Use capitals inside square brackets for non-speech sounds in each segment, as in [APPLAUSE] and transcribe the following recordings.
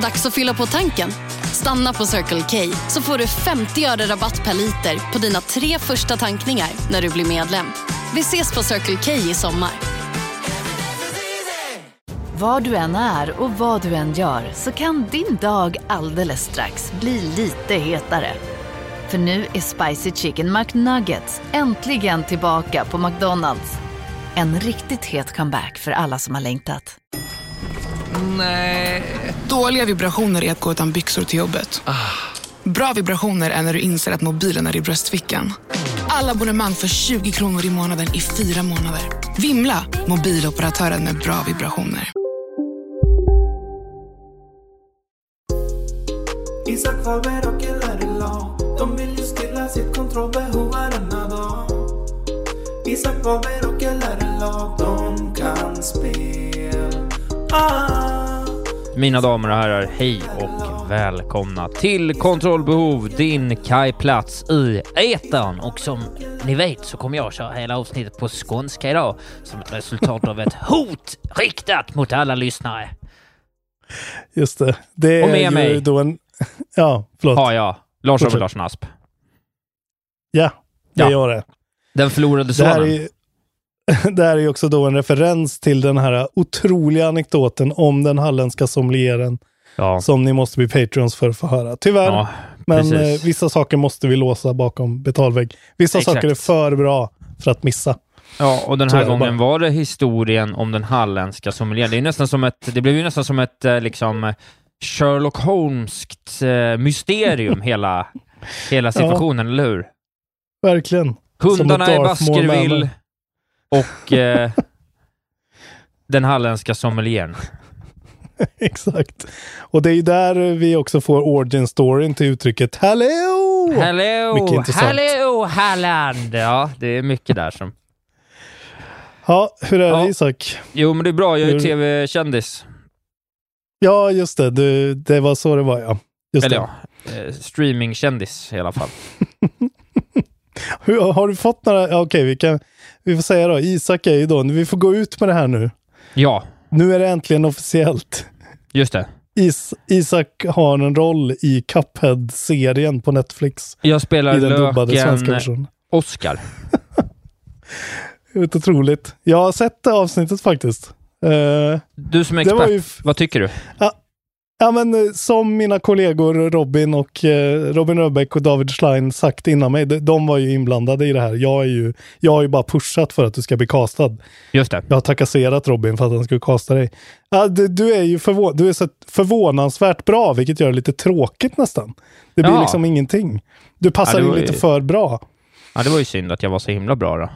Dags att fylla på tanken. Stanna på Circle K så får du 50 öre rabatt per liter på dina tre första tankningar när du blir medlem. Vi ses på Circle K i sommar. Var du än är och vad du än gör så kan din dag alldeles strax bli lite hetare. För nu är Spicy Chicken McNuggets äntligen tillbaka på McDonalds. En riktigt het comeback för alla som har längtat. Nej. Dåliga vibrationer är att gå utan byxor till jobbet. Bra vibrationer är när du inser att mobilen är i bröstfickan. Alla abonnemang för 20 kronor i månaden i fyra månader. Vimla! Mobiloperatören med bra vibrationer. Isak Faber och LRLA De vill ju stilla sitt kontrollbehov varenda dag Isak Faber och LRLA De kan spel ah. Mina damer och herrar, hej och välkomna till Kontrollbehov, din kajplats i etern. Och som ni vet så kommer jag köra hela avsnittet på skånska idag som ett resultat av ett hot riktat mot alla lyssnare. Just det. Det Och är med ju mig. då en... [LAUGHS] Ja, förlåt. Har jag, Lars Fortsätt. Ove Larsson Asp. Ja, det Ja. gör det. Den förlorade sonen. [LAUGHS] det här är också då en referens till den här otroliga anekdoten om den halländska sommelieren Ja, som ni måste bli Patreons för att få höra. Tyvärr, ja men eh, vissa saker måste vi låsa bakom betalvägg. Vissa Exakt. saker är för bra för att missa. Ja, och den här gången bara. var det historien om den halländska sommelieren. Det, är nästan som ett, det blev ju nästan som ett eh, liksom Sherlock Holmeskt eh, mysterium, [LAUGHS] hela, hela situationen, eller hur? Verkligen. Hundarna i Baskerville och eh, den halländska sommelieren. [LAUGHS] Exakt. Och det är ju där vi också får origin storyn till uttrycket Hallå, intressant. hallå Halland! Ja, det är mycket där som... Ja, hur är Ja. det Isak? Jo, men det är bra. Jag är ju tv-kändis. Ja, just det. Du, det var så det var ja. Just Eller det. ja, eh, streamingkändis i alla fall. [LAUGHS] Hur, har du fått några, okej vi kan, vi får säga då, Isak är ju då, vi får gå ut med det här nu. Ja, Nu är det äntligen officiellt. just det. Is, Isak har en roll i Cuphead-serien på Netflix. Jag spelar I den dubbade svenska versionen. Oscar. [LAUGHS] Är otroligt. Jag har sett det avsnittet faktiskt. Eh, Du som är expert, vad tycker du? ja men eh, som mina kollegor Robin och eh, Robin Röbeck och David Schlein sagt innan mig, de, de var ju inblandade i det här. Jag är ju, jag har ju bara pushat för att du ska bli castad. Just det. Jag har trakasserat Robin för att han skulle kasta dig. Ja, du, du är ju förvå- du är så förvånansvärt bra, vilket gör det lite tråkigt nästan. Det blir Ja. liksom ingenting. Du passar Ja, in var ju- lite för bra. Ja, det var ju synd att jag var så himla bra då.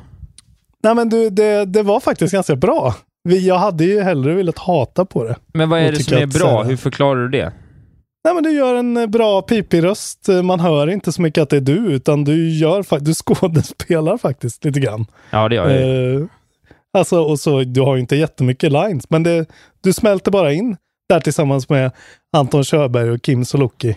Nej men du, det, det var faktiskt ganska bra. Jag hade ju hellre velat hata på det. Men vad är det som är att, bra? här- Hur förklarar du det? Nej men du gör en eh, bra pipig röst. Eh, Man hör inte så mycket att det är du, utan du gör du [LAUGHS] skådespelar faktiskt lite grann. Ja, det gör jag. Eh, alltså, och så, du har ju inte jättemycket lines, men det, du smälter bara in där tillsammans med Anton Körberg och Kim Sulocki.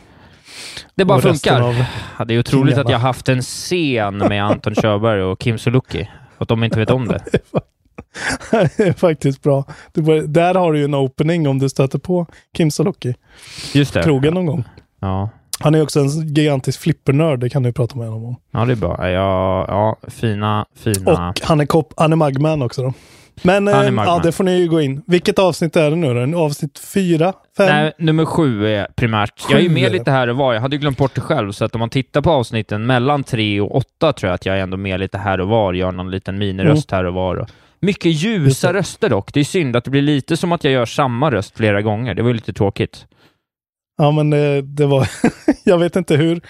Det bara funkar. Ja, det är otroligt Kinga, att jag haft en scen med Anton Körberg och Kim Sulocki. Att de inte vet om det. [LAUGHS] [LAUGHS] det är faktiskt bra. Bör, där har du ju en opening om du stöter på Kim Sulocki. Just det. Krogen någon gång. Ja, Han är också en gigantisk flippernörd, det kan du prata med honom om. ja det är bra. Ja, ja fina, fina... Och han är, kop, han är Magman också då. Men eh, ja, det får ni ju gå in. Vilket avsnitt är det nu då? Avsnitt fyra? Fem? Nej, nummer sju är primärt. Jag är ju Sju med lite här och var. Jag hade ju glömt bort det själv, så att om man tittar på avsnitten mellan tre och åtta tror jag att jag är ändå med lite här och var, gör någon liten miniröst här och var. Och mycket ljusa det. röster dock. Det är synd att det blir lite som att jag gör samma röst flera gånger. Det var ju lite tråkigt. Ja, men eh, det var... [LAUGHS] jag vet inte hur,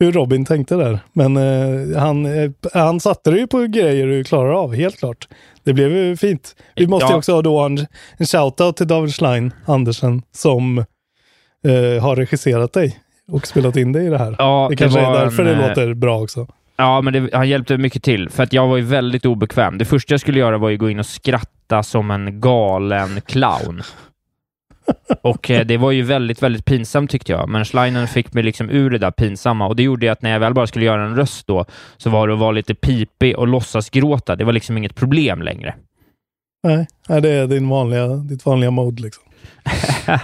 hur Robin tänkte där. Men eh, han, eh, han satte det ju på grejer du klarar av, helt klart. Det blev ju fint. Vi måste Ja. också ha då en, en shoutout till David Schlein Andersen som eh, har regisserat dig och spelat in dig i det här. Ja, det kanske var är därför en, det eh, låter bra också. Ja, men det, han hjälpte mycket till, för att jag var ju väldigt obekväm. Det första jag skulle göra var ju gå in och skratta som en galen clown. Och eh, det var ju väldigt, väldigt pinsamt tyckte jag. Men Schleinen fick mig liksom ur det där pinsamma och det gjorde att när jag väl bara skulle göra en röst då, så var det att vara lite pipig och låtsas gråta. Det var liksom inget problem längre. Nej, nej, det är din vanliga, ditt vanliga mode liksom. [LAUGHS]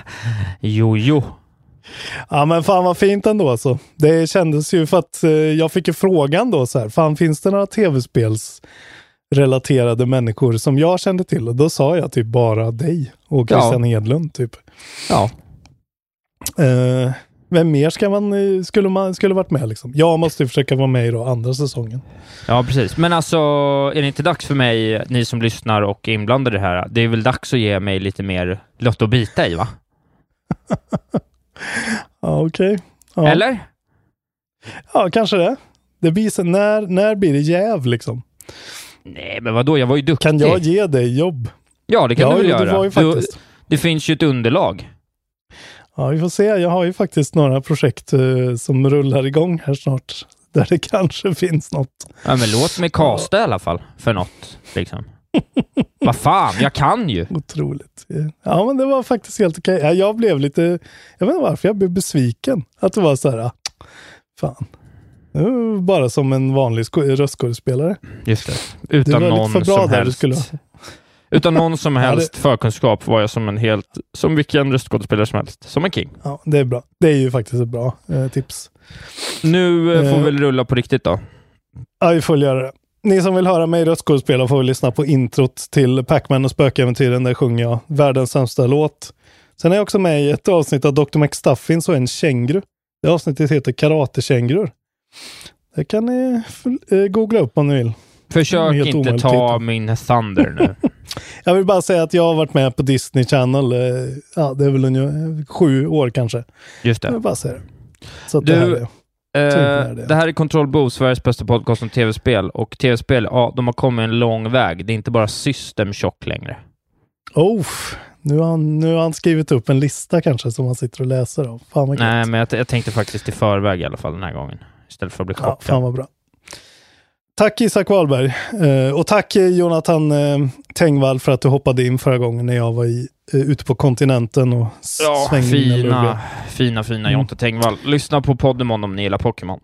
Jo, jo. Ja men fan vad fint ändå alltså. Det kändes ju för att eh, jag fick ju frågan då så här, fan finns det några tv-spels relaterade människor som jag kände till? Och då sa jag typ bara dig och Christian Hedlund typ. Ja. Eh, vem mer ska man, eh, skulle man skulle varit med liksom? Jag måste ju försöka vara med i då andra säsongen. Ja, precis. Men alltså, är det inte dags för mig, ni som lyssnar och är inblandade i det här, det är väl dags att ge mig lite mer lott att bita i, va? [LAUGHS] Ja okej. Ja. Eller? Ja kanske det. Det så, när, när blir det jäv liksom? Nej, men vadå? Jag var ju duktig. Kan jag ge dig jobb? Ja, det kan ja, du väl det göra. var ju Du- det finns ju ett underlag. Ja, vi får se. Jag har ju faktiskt några projekt eh, som rullar igång här snart. Där det kanske finns något. Ja, men låt mig kasta i alla fall för något, liksom. [LAUGHS] Vad fan, jag kan ju. Otroligt. Ja, men det var faktiskt helt okej. Ja, jag blev lite, jag vet inte varför, jag blev besviken. Att det var så här, ah, fan. Det bara som en vanlig röstskådespelare. Just det. Utan lite någon som helst. Utan någon som [LAUGHS] det- helst förkunskap var jag som en helt, som vilken röstskådespelare som helst. Som en king. Ja, det är bra. Det är ju faktiskt ett bra eh, tips. Nu eh, får Eh. vi väl rulla på riktigt då. Ja, vi får göra det. Ni som vill höra mig röstskådespela får väl lyssna på introt till Pac-Man och spökäventyren. Där sjunger jag världens sämsta låt. Sen är jag också med i ett avsnitt av Dr. McStuffins och en känguru. Det avsnittet heter Karatekängurur. Det kan ni eh, googla upp om ni vill. Försök inte ta min thunder nu. [LAUGHS] Jag vill bara säga att jag har varit med på Disney Channel. eh, Ja, det är väl ungefär sju år kanske. Just Jag det. vill bara säga det. Så Du, det Eh, det. det här är Control Bo, Sveriges bästa podcast om tv-spel. Och tv-spel, ja, de har kommit en lång väg. Det är inte bara System Shock längre. oh, nu, har han, nu har han skrivit upp en lista kanske som han sitter och läser av. Fan vad Nej, men jag, jag tänkte faktiskt i förväg i alla fall den här gången. Istället för att bli Ja, chockad. fan vad bra. Tack Isak Wahlberg. Eh, och tack eh, Jonathan eh, Tengvall för att du hoppade in förra gången när jag var i, ute på kontinenten och Ja, mina luggar. fina, fina, fina Mm. Jonte Tengvall. Lyssna på Poddemon om ni gillar Pokémon.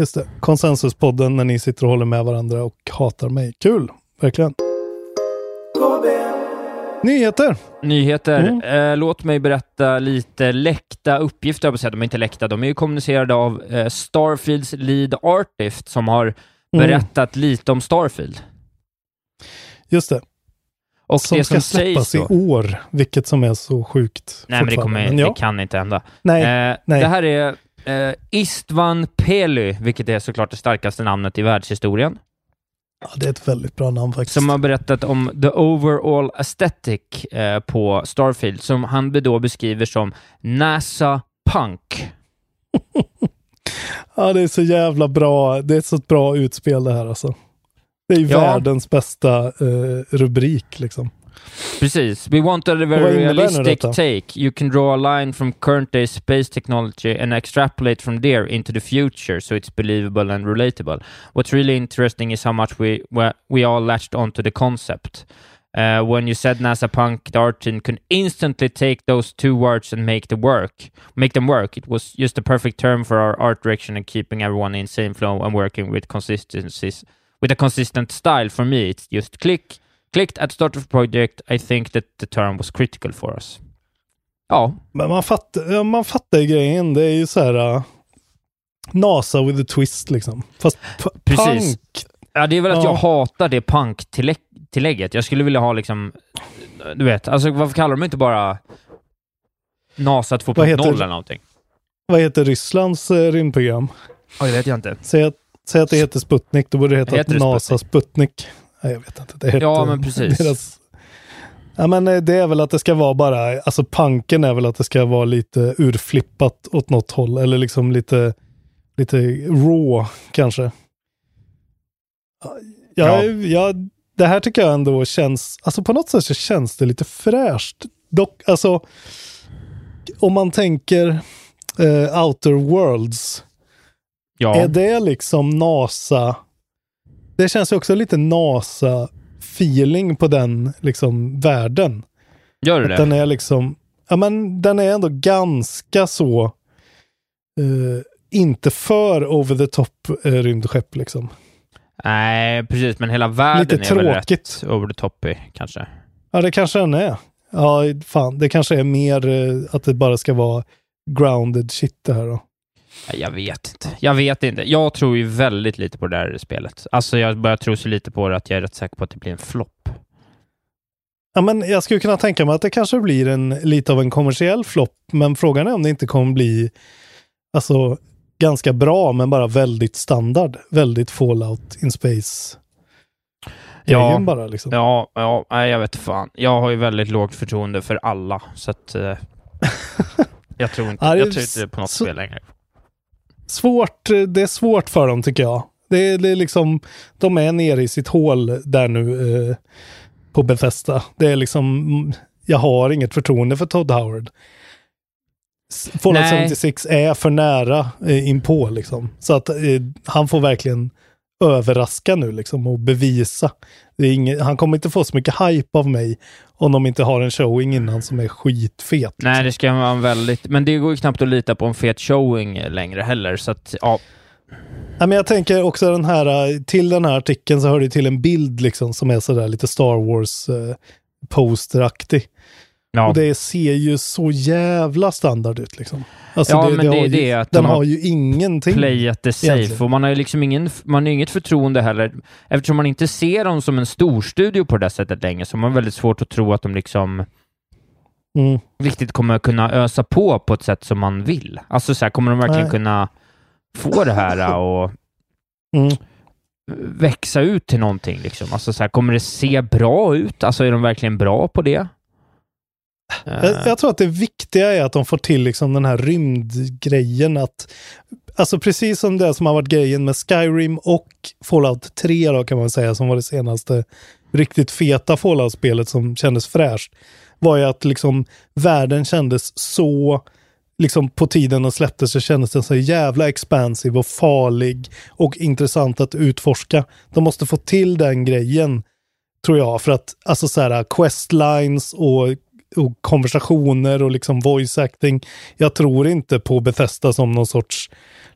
Just det. Konsensuspodden när ni sitter och håller med varandra och hatar mig. Kul, verkligen. Nyheter. Nyheter. Mm. Eh, låt mig berätta lite läckta uppgifter. Jag säga, de är inte läckta, de är ju kommunicerade av eh, Starfields lead artist som har Mm. berättat lite om Starfield. Just det. Och som det ska som sägs släppas i då, år, vilket som är så sjukt. Nej, men det, kommer, ja. det kan inte hända. Nej, Eh, nej. Det här är eh, Istvan Pely, vilket är såklart det starkaste namnet i världshistorien, ja, det är ett väldigt bra namn faktiskt. som har berättat om the overall aesthetic eh, på Starfield, som han då beskriver som NASA Punk. [LAUGHS] Ja, det är så jävla bra. Det är ett så bra utspel det här alltså. Det är ju Ja. världens bästa eh, rubrik liksom. Precis. We wanted a very realistic take. You can draw a line from current day space technology and extrapolate from there into the future so it's believable and relatable. What's really interesting is how much we we, we all latched onto the concept. Uh, when you said NASA punk, the art team could instantly take those two words and make the work, make them work. It was just the perfect term for our art direction and keeping everyone in same flow and working with consistencies, with a consistent style. For me, it's just click, clicked at start of the project. I think that the term was critical for us. Ja, Men man fattar, man fattar ju grejen. Det är ju så här uh, NASA with a twist liksom. Fast Precis. punk. ja det är väl att Ja. jag hatar det punk-tillägget. Jag skulle vilja ha liksom, du vet, alltså varför kallar de inte bara NASA 2.0 Vad heter- eller någonting? Vad heter Rysslands eh, rymdprogram? Ja, det vet jag inte. Säg att, säg att det heter Sputnik, då borde det heta Heter det NASA Sputnik. Nej, jag vet inte. Det heter Ja, men precis. Deras... Ja, men eh, det är väl att det ska vara bara, alltså punken är väl att det ska vara lite urflippat åt något håll, eller liksom lite, lite raw kanske. Ja, Ja. ja. det här tycker jag ändå känns, alltså på något sätt så känns det lite fräscht. Dock, alltså, om man tänker eh, Outer Worlds, Ja, är det liksom NASA? Det känns ju också lite NASA-feeling på den liksom världen. gör du Att det? den är liksom, ja men den är ändå ganska så, eh, inte för over the top eh, rymdskepp liksom. Nej, precis, men hela världen Lite är väl tråkigt. rätt over the toppy, kanske. Ja, det kanske den är. Ja, fan, det kanske är mer eh, att det bara ska vara grounded shit det här då? Jag vet inte. Jag vet inte. Jag tror ju väldigt lite på det där spelet. Alltså jag börjar tro så lite på det att jag är rätt säker på att det blir en flopp. Ja, men jag skulle kunna tänka mig att det kanske blir en, lite av en kommersiell flopp, men frågan är om det inte kommer bli alltså, ganska bra, men bara väldigt standard. Väldigt Fallout in Space. Ja, bara liksom. ja, ja, nej, jag vet fan. Jag har ju väldigt lågt förtroende för alla, så att eh, [LAUGHS] jag tror inte, Ja, jag tror inte på något så- spel längre. Svårt, det är svårt för dem tycker jag. Det är, det är liksom, de är nere i sitt hål där nu eh, på Bethesda. Det är liksom, jag har inget förtroende för Todd Howard. Fallout Nej. 76 är för nära eh, inpå liksom. Så att eh, han får verkligen överraska nu liksom och bevisa. Inget, han kommer inte få så mycket hype av mig om de inte har en showing innan som är skitfet. Nej, det ska vara väldigt... Men det går ju knappt att lita på en fet showing längre heller, så att ja. Ja, men jag tänker också den här, till den här artikeln så hör det till en bild liksom som är sådär lite Star Wars eh, posteraktig. Ja. Och det ser ju så jävla standard ut liksom. Alltså Ja, men det är har ju, det att den de har ju ingenting. Playat det safe, egentligen. och man har ju liksom ingen, man har inget förtroende heller. Eftersom man inte ser dem som en storstudio på det sättet längre, så har man väldigt svårt att tro att de liksom Mm. riktigt kommer kunna ösa på på ett sätt som man vill. Alltså så här, kommer de verkligen Nej. kunna få det här och Mm. växa ut till någonting liksom? Alltså så här, kommer det se bra ut? Alltså är de verkligen bra på det? Eh. Jag, jag tror att det viktiga är att de får till liksom den här rymdgrejen att Alltså precis som det som har varit grejen med Skyrim och Fallout 3 då kan man säga som var det senaste riktigt feta Fallout-spelet som kändes fräscht. Var ju att liksom världen kändes så liksom på tiden den släpptes så kändes den så jävla expansiv och farlig och intressant att utforska. De måste få till den grejen tror jag för att alltså så här questlines och och konversationer och liksom voice acting. Jag tror inte på Bethesda som någon sorts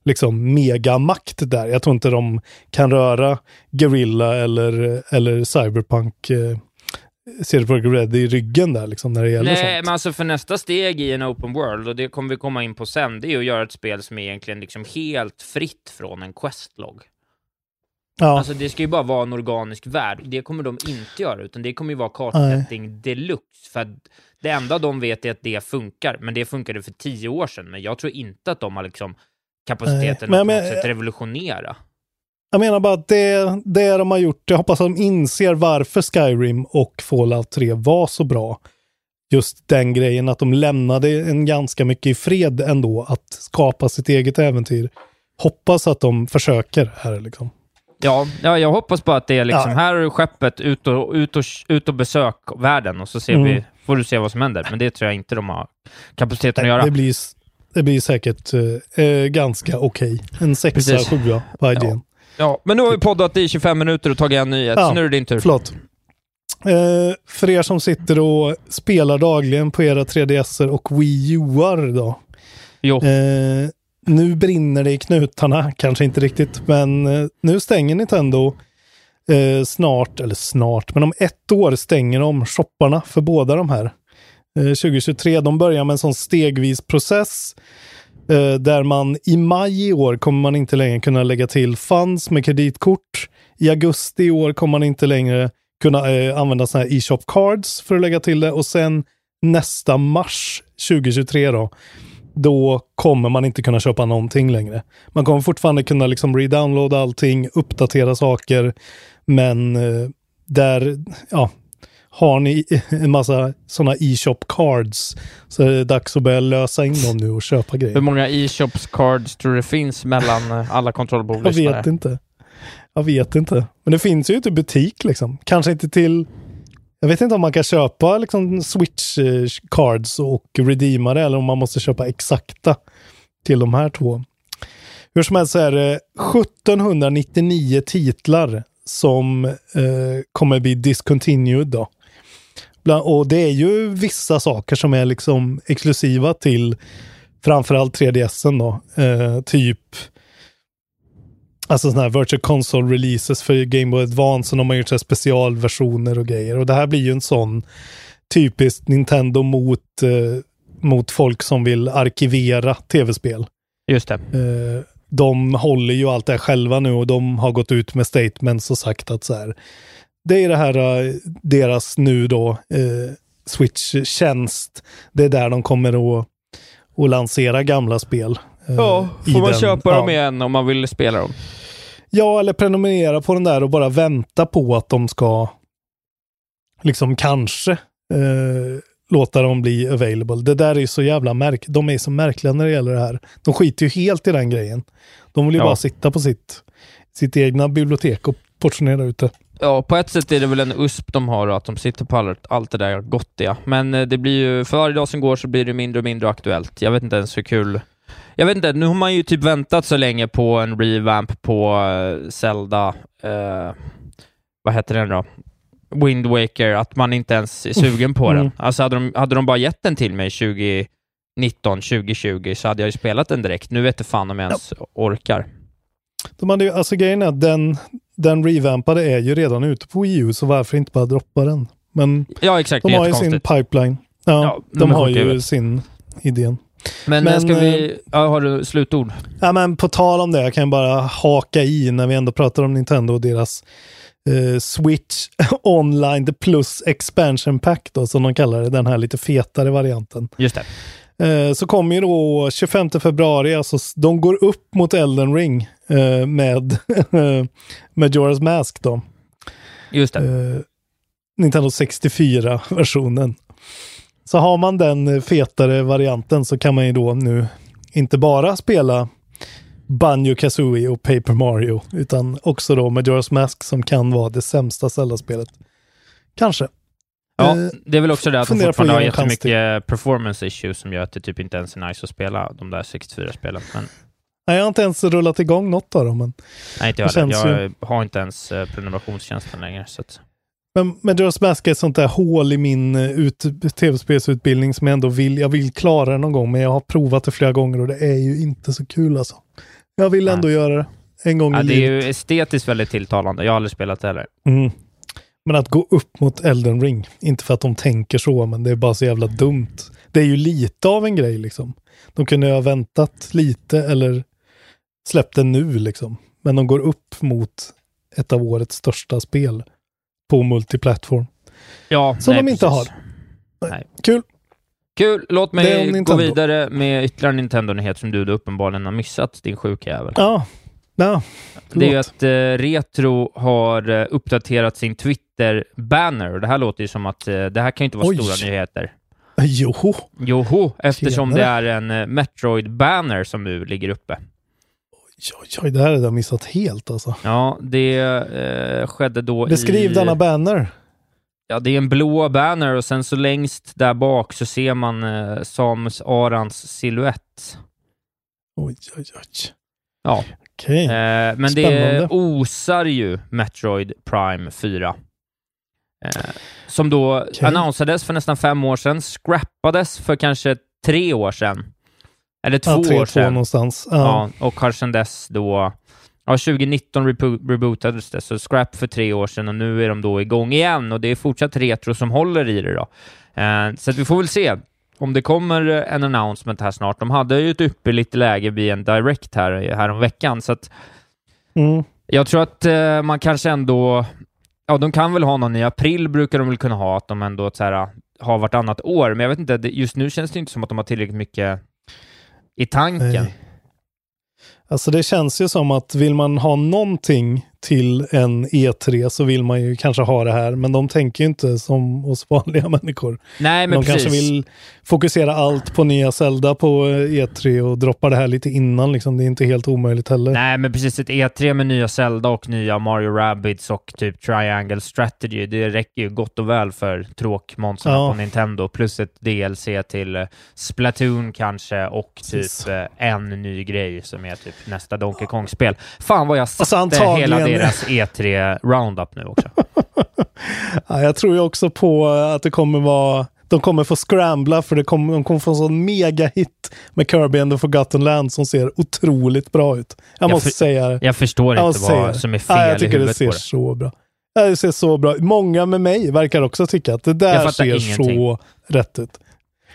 liksom megamakt där. Jag tror inte de kan röra Guerrilla eller, eller Cyberpunk eh, CD Projekt Red i ryggen där liksom när det gäller Nej, sånt. men alltså för nästa steg i en open world, och det kommer vi komma in på sen, det är att göra ett spel som är egentligen liksom helt fritt från en questlog. Ja, Alltså det ska ju bara vara en organisk värld. Det kommer de inte göra, utan det kommer ju vara kartsättning deluxe. För det enda de vet är att det funkar, men det funkade för tio år sedan. Men jag tror inte att de har liksom kapaciteten Nej, att men- sätt revolutionera. jag menar bara att det, det de har gjort, jag hoppas att de inser varför Skyrim och Fallout 3 var så bra. Just den grejen att de lämnade en ganska mycket i fred ändå att skapa sitt eget äventyr. Hoppas att de försöker här liksom. Ja, ja, jag hoppas bara att det är liksom, Ja. här är skeppet, ut och, ut och, ut och besök världen och så ser Mm. vi, får du se vad som händer. Men det tror jag inte de har kapaciteten att göra. Det blir, det blir säkert eh, eh, ganska okej. En sexa, Precis. sjua på idén. Ja, men nu har vi poddat i 25 minuter och tagit en nyhet, Ja, så nu är det din tur. Förlåt. Eh, för er som sitter och spelar dagligen på era 3DSer och Wii Uar då. Jo. Eh, nu brinner det i knutarna, kanske inte riktigt, men eh, nu stänger Nintendo eh, snart, eller snart, men om ett år stänger de shopparna för båda de här. Eh, 2023, de börjar med en sån stegvis process eh, där man i maj i år kommer man inte längre kunna lägga till funds med kreditkort. I augusti i år kommer man inte längre kunna eh, använda såna här e-shop cards för att lägga till det och sen nästa mars 2023 då, då kommer man inte kunna köpa någonting längre. Man kommer fortfarande kunna liksom redownloada allting, uppdatera saker, men eh, där, ja, har ni en massa sådana e-shop cards så är det dags att börja lösa in dem nu och köpa Hur grejer. många e-shops cards tror du det finns mellan eh, alla Jag kontrollbordlyssnare? vet inte. Jag vet inte. Men det finns ju inte i butik liksom. Kanske inte till... Jag vet inte om man kan köpa liksom switch eh, cards och redeema det eller om man måste köpa exakta till de här två. Hur som helst så är det 1799 titlar som eh, kommer bli discontinued då. Bland, och det är ju vissa saker som är liksom exklusiva till framförallt 3DSen då. Eh, typ Alltså sådana här virtual console releases för Game Boy Advance och de har gjort så här specialversioner och grejer. Och det här blir ju en sån typiskt Nintendo mot, eh, mot folk som vill arkivera tv-spel. Just det. Eh, de håller ju allt det här själva nu och de har gått ut med statements och sagt att så här, det är det här eh, deras nu då eh, Switch-tjänst. Det är där de kommer att, att lansera gamla spel. eh, Ja, får man den- köpa ja. dem igen om man vill spela dem? Ja, eller prenumerera på den där och bara vänta på att de ska liksom kanske eh, låta dem bli available. Det där är ju så jävla märk De är så märkliga när det gäller det här. De skiter ju helt i den grejen. De vill ju Ja. bara sitta på sitt, sitt egna bibliotek och portionera ut det. Ja, på ett sätt är det väl en USP de har, att de sitter på allt, allt det där gottiga. Men eh, det blir ju, för varje dag som går så blir det mindre och mindre aktuellt. Jag vet inte ens hur kul... Jag vet inte, nu har man ju typ väntat så länge på en revamp på uh, Zelda, eh, vad heter den då? Wind Waker, att man inte ens är sugen på Mm. den. Alltså hade de, hade de bara gett den till mig 2019, 2020 så hade jag ju spelat den direkt. Nu vet jag fan om jag ens orkar. De hade ju, alltså grejen är att den, den revampade är ju redan ute på Wii U, så varför inte bara droppa den? Men Ja, exakt. de har ju sin pipeline. Ja, Ja, de har ju sin idén. Men, Men, ska vi... Ja, har du slutord? Ja, men på tal om det, jag kan bara haka i när vi ändå pratar om Nintendo och deras eh, Switch [LAUGHS] Online Plus Expansion Pack då, som de kallar det, den här lite fetare varianten. Just det. Eh, så kommer ju då 25 februari, alltså de går upp mot Elden Ring eh, med [LAUGHS] Majora's Mask då. Just det. Eh, Nintendo 64-versionen. Så har man den fetare varianten så kan man ju då nu inte bara spela Banjo Kazooie och Paper Mario, utan också då Majora's Mask som kan vara det sämsta Zelda-spelet. Kanske. Ja, Eh, det är väl också det att de fortfarande har jättemycket performance issues som gör att det typ inte ens är nice att spela de där 64-spelen. Men Nej, jag har inte ens rullat igång något av dem. Men, nej, inte jag Det Jag har inte ens eh, prenumerationstjänsten längre. Så att, men Majora's Mask är ett sånt där hål i min eh, ut, tv-spelsutbildning som jag ändå vill, jag vill klara det någon gång, men jag har provat det flera gånger och det är ju inte så kul alltså. Jag vill ändå göra det en gång ja, i det är livet. ju estetiskt väldigt tilltalande. Jag har aldrig spelat det heller. Mm. Men att gå upp mot Elden Ring, inte för att de tänker så, men det är bara så jävla dumt. Det är ju lite av en grej liksom. De kunde ha väntat lite eller släppt den nu liksom. Men de går upp mot ett av årets största spel på multiplattform. Ja, Som nej, de inte precis. har. Kul! Kul! Låt mig gå vidare med ytterligare Nintendo-nyhet som du då uppenbarligen har missat, din sjuka jävel. Ja, ja. Det är att eh, Retro har eh, uppdaterat sin Twitter-banner. Det här låter ju som att eh, det här kan ju inte vara Oj. stora nyheter. Jo, Joho, eftersom Tjenare. det är en eh, Metroid-banner som nu ligger uppe. Oj, oj, det här hade jag missat helt alltså. Ja, det eh, skedde då Beskriv i... denna banner. Ja, det är en blå banner och sen så längst där bak så ser man eh, Samus Arans silhuett. Oj, oj, oj. Ja, Okej. eh, men det Spännande. osar ju Metroid Prime 4. Eh, som då Okej. annonsades för nästan fem år sedan, scrappades för kanske tre år sedan. Eller två ja, tre, år två sedan. någonstans. Ja. Ja, och har sedan dess då... Ja, 2019 rebo- rebootades det, så scrap för tre år sedan och nu är de då igång igen och det är fortsatt retro som håller i det då. Eh, så vi får väl se om det kommer en announcement här snart. De hade ju ett ypperligt läge vid en direct här, här om veckan så att Mm. jag tror att eh, man kanske ändå... Ja, de kan väl ha någon i april, brukar de väl kunna ha, att de ändå så här, har vartannat år, men jag vet inte, just nu känns det inte som att de har tillräckligt mycket i tanken. Nej. Alltså det känns ju som att vill man ha någonting till en E3 så vill man ju kanske ha det här. Men de tänker ju inte som oss vanliga [LAUGHS] människor. Nej, men de precis. kanske vill fokusera allt på nya Zelda på eh, E3 och droppa det här lite innan. Liksom. Det är inte helt omöjligt heller. Nej, men precis ett E3 med nya Zelda och nya Mario Rabbids och typ Triangle Strategy, det räcker ju gott och väl för tråkmånsarna Ja. på Nintendo, plus ett DLC till eh, Splatoon kanske och Precis. typ eh, en ny grej som är typ nästa Donkey Kong-spel. Fan vad jag Alltså, satte antagligen- hela deras E3 Roundup nu också. [LAUGHS] Ja, jag tror ju också på att det kommer vara de kommer få scrambla för det kommer, de kommer få en sån mega hit med Kirby and the Forgotten Land som ser otroligt bra ut. Jag, Jag måste för- säga det. Jag förstår Jag inte vad det. som är fel Ja, jag i tycker det huvudet ser det. så bra. Ja, det ser så bra Många med mig verkar också tycka att det där ser ingenting. så rätt ut.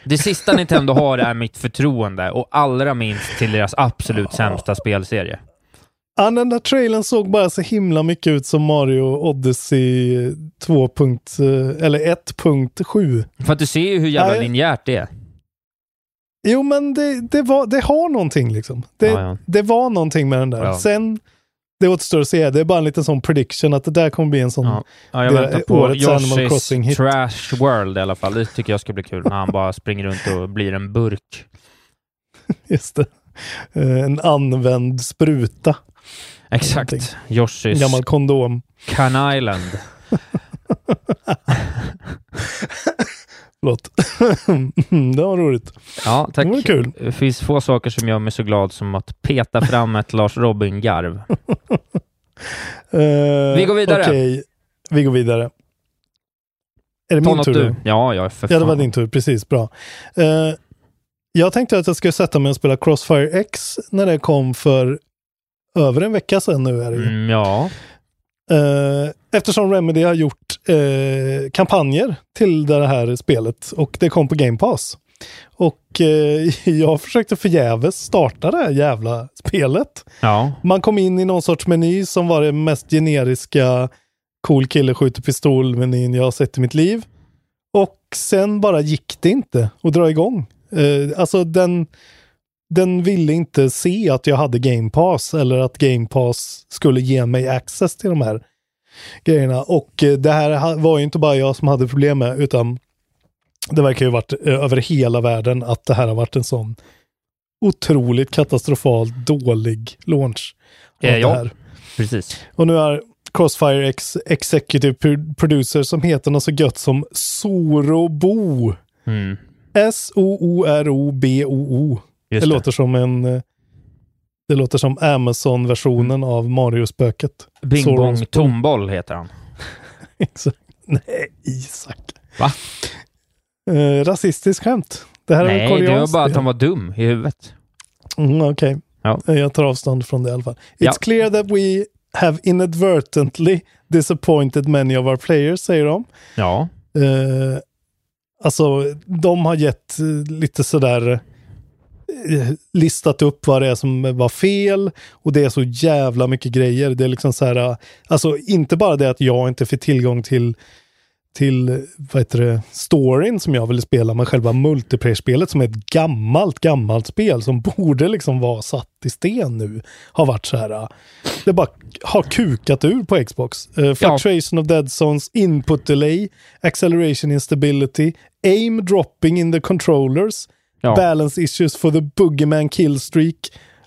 Det sista Nintendo har är mitt förtroende och allra minst till deras absolut sämsta spelserie. Ja, den där trailern såg bara så himla mycket ut som Mario Odyssey 2. eh, eller 1.7. För att du ser ju hur jävla Nej. linjärt det är. Jo, men det, det, var, det har någonting liksom. Det, Ja, ja. det var någonting med den där. Ja. Sen, det återstår att se. Det är bara en liten sån prediction att det där kommer bli en sån... Ja. Ja, jag väntar på årets Animal Crossing hit. Trash World i alla fall. Det tycker jag ska bli kul när han bara springer runt och blir en burk. [LAUGHS] Just det. Eh, en använd spruta. Exakt. En Yoshi's gammal kondom. Can Island. [LAUGHS] Förlåt. [LAUGHS] det var roligt. Ja, tack. Det var kul. Det finns få saker som gör mig så glad som att peta fram ett Lars Robin-garv. [LAUGHS] Eh, Vi går vidare. Okej, vi går vidare. Är det Ta min tur du. nu? Ja, ja, för Ja, det var fan. din tur. Precis, bra. Eh, jag tänkte att jag skulle sätta mig och spela Crossfire X när det kom för över en vecka sedan nu är det ju. Mm, ja. Eh, eftersom Remedy har gjort eh, kampanjer till det här spelet och det kom på Game Pass. Och eh, [LAUGHS] jag försökte förgäves starta det här jävla spelet. Ja. Man kom in i någon sorts meny som var det mest generiska cool kille skjuter pistol-menyn jag har sett i mitt liv. Och sen bara gick det inte att dra igång. Eh, alltså den, den ville inte se att jag hade Game Pass eller att Game Pass skulle ge mig access till de här grejerna. Och eh, det här var ju inte bara jag som hade problem med utan det verkar ju varit eh, över hela världen att det här har varit en sån otroligt katastrofalt dålig launch. Eh, ja. här. Precis. Och nu är Crossfire X Executive Pro- Producer som heter något så gött som Sorobo. Mm. S-O-O-R-O-B-O-O. Det, låter som en... eh, Det låter som Amazon-versionen av Mario-spöket. Bing Soros Bong Bo. Tomboll heter han. [LAUGHS] Exakt. Nej, Isak. Va? Eh, rasistiskt skämt. Det här är Nej, väl det var bara att han var dum i huvudet. Mm, Okej. Ja. Eh, Jag tar avstånd från det i alla fall. It's Ja. clear that we have inadvertently disappointed many of our players, säger de. Ja. Eh, alltså, de har gett eh, lite sådär listat upp vad det är som var fel och det är så jävla mycket grejer. Det är liksom så här, eh, alltså inte bara det att jag inte fick tillgång till till, vad heter det, storyn som jag ville spela, men själva multiplayer-spelet som är ett gammalt, gammalt spel som borde liksom vara satt i sten nu, har varit så här. eh, Det bara har kukat ur på Xbox. Uh, fluctuation of dead zones, input delay, acceleration instability, aim dropping in the controllers, Ja. balance issues for the boogeyman kill streak.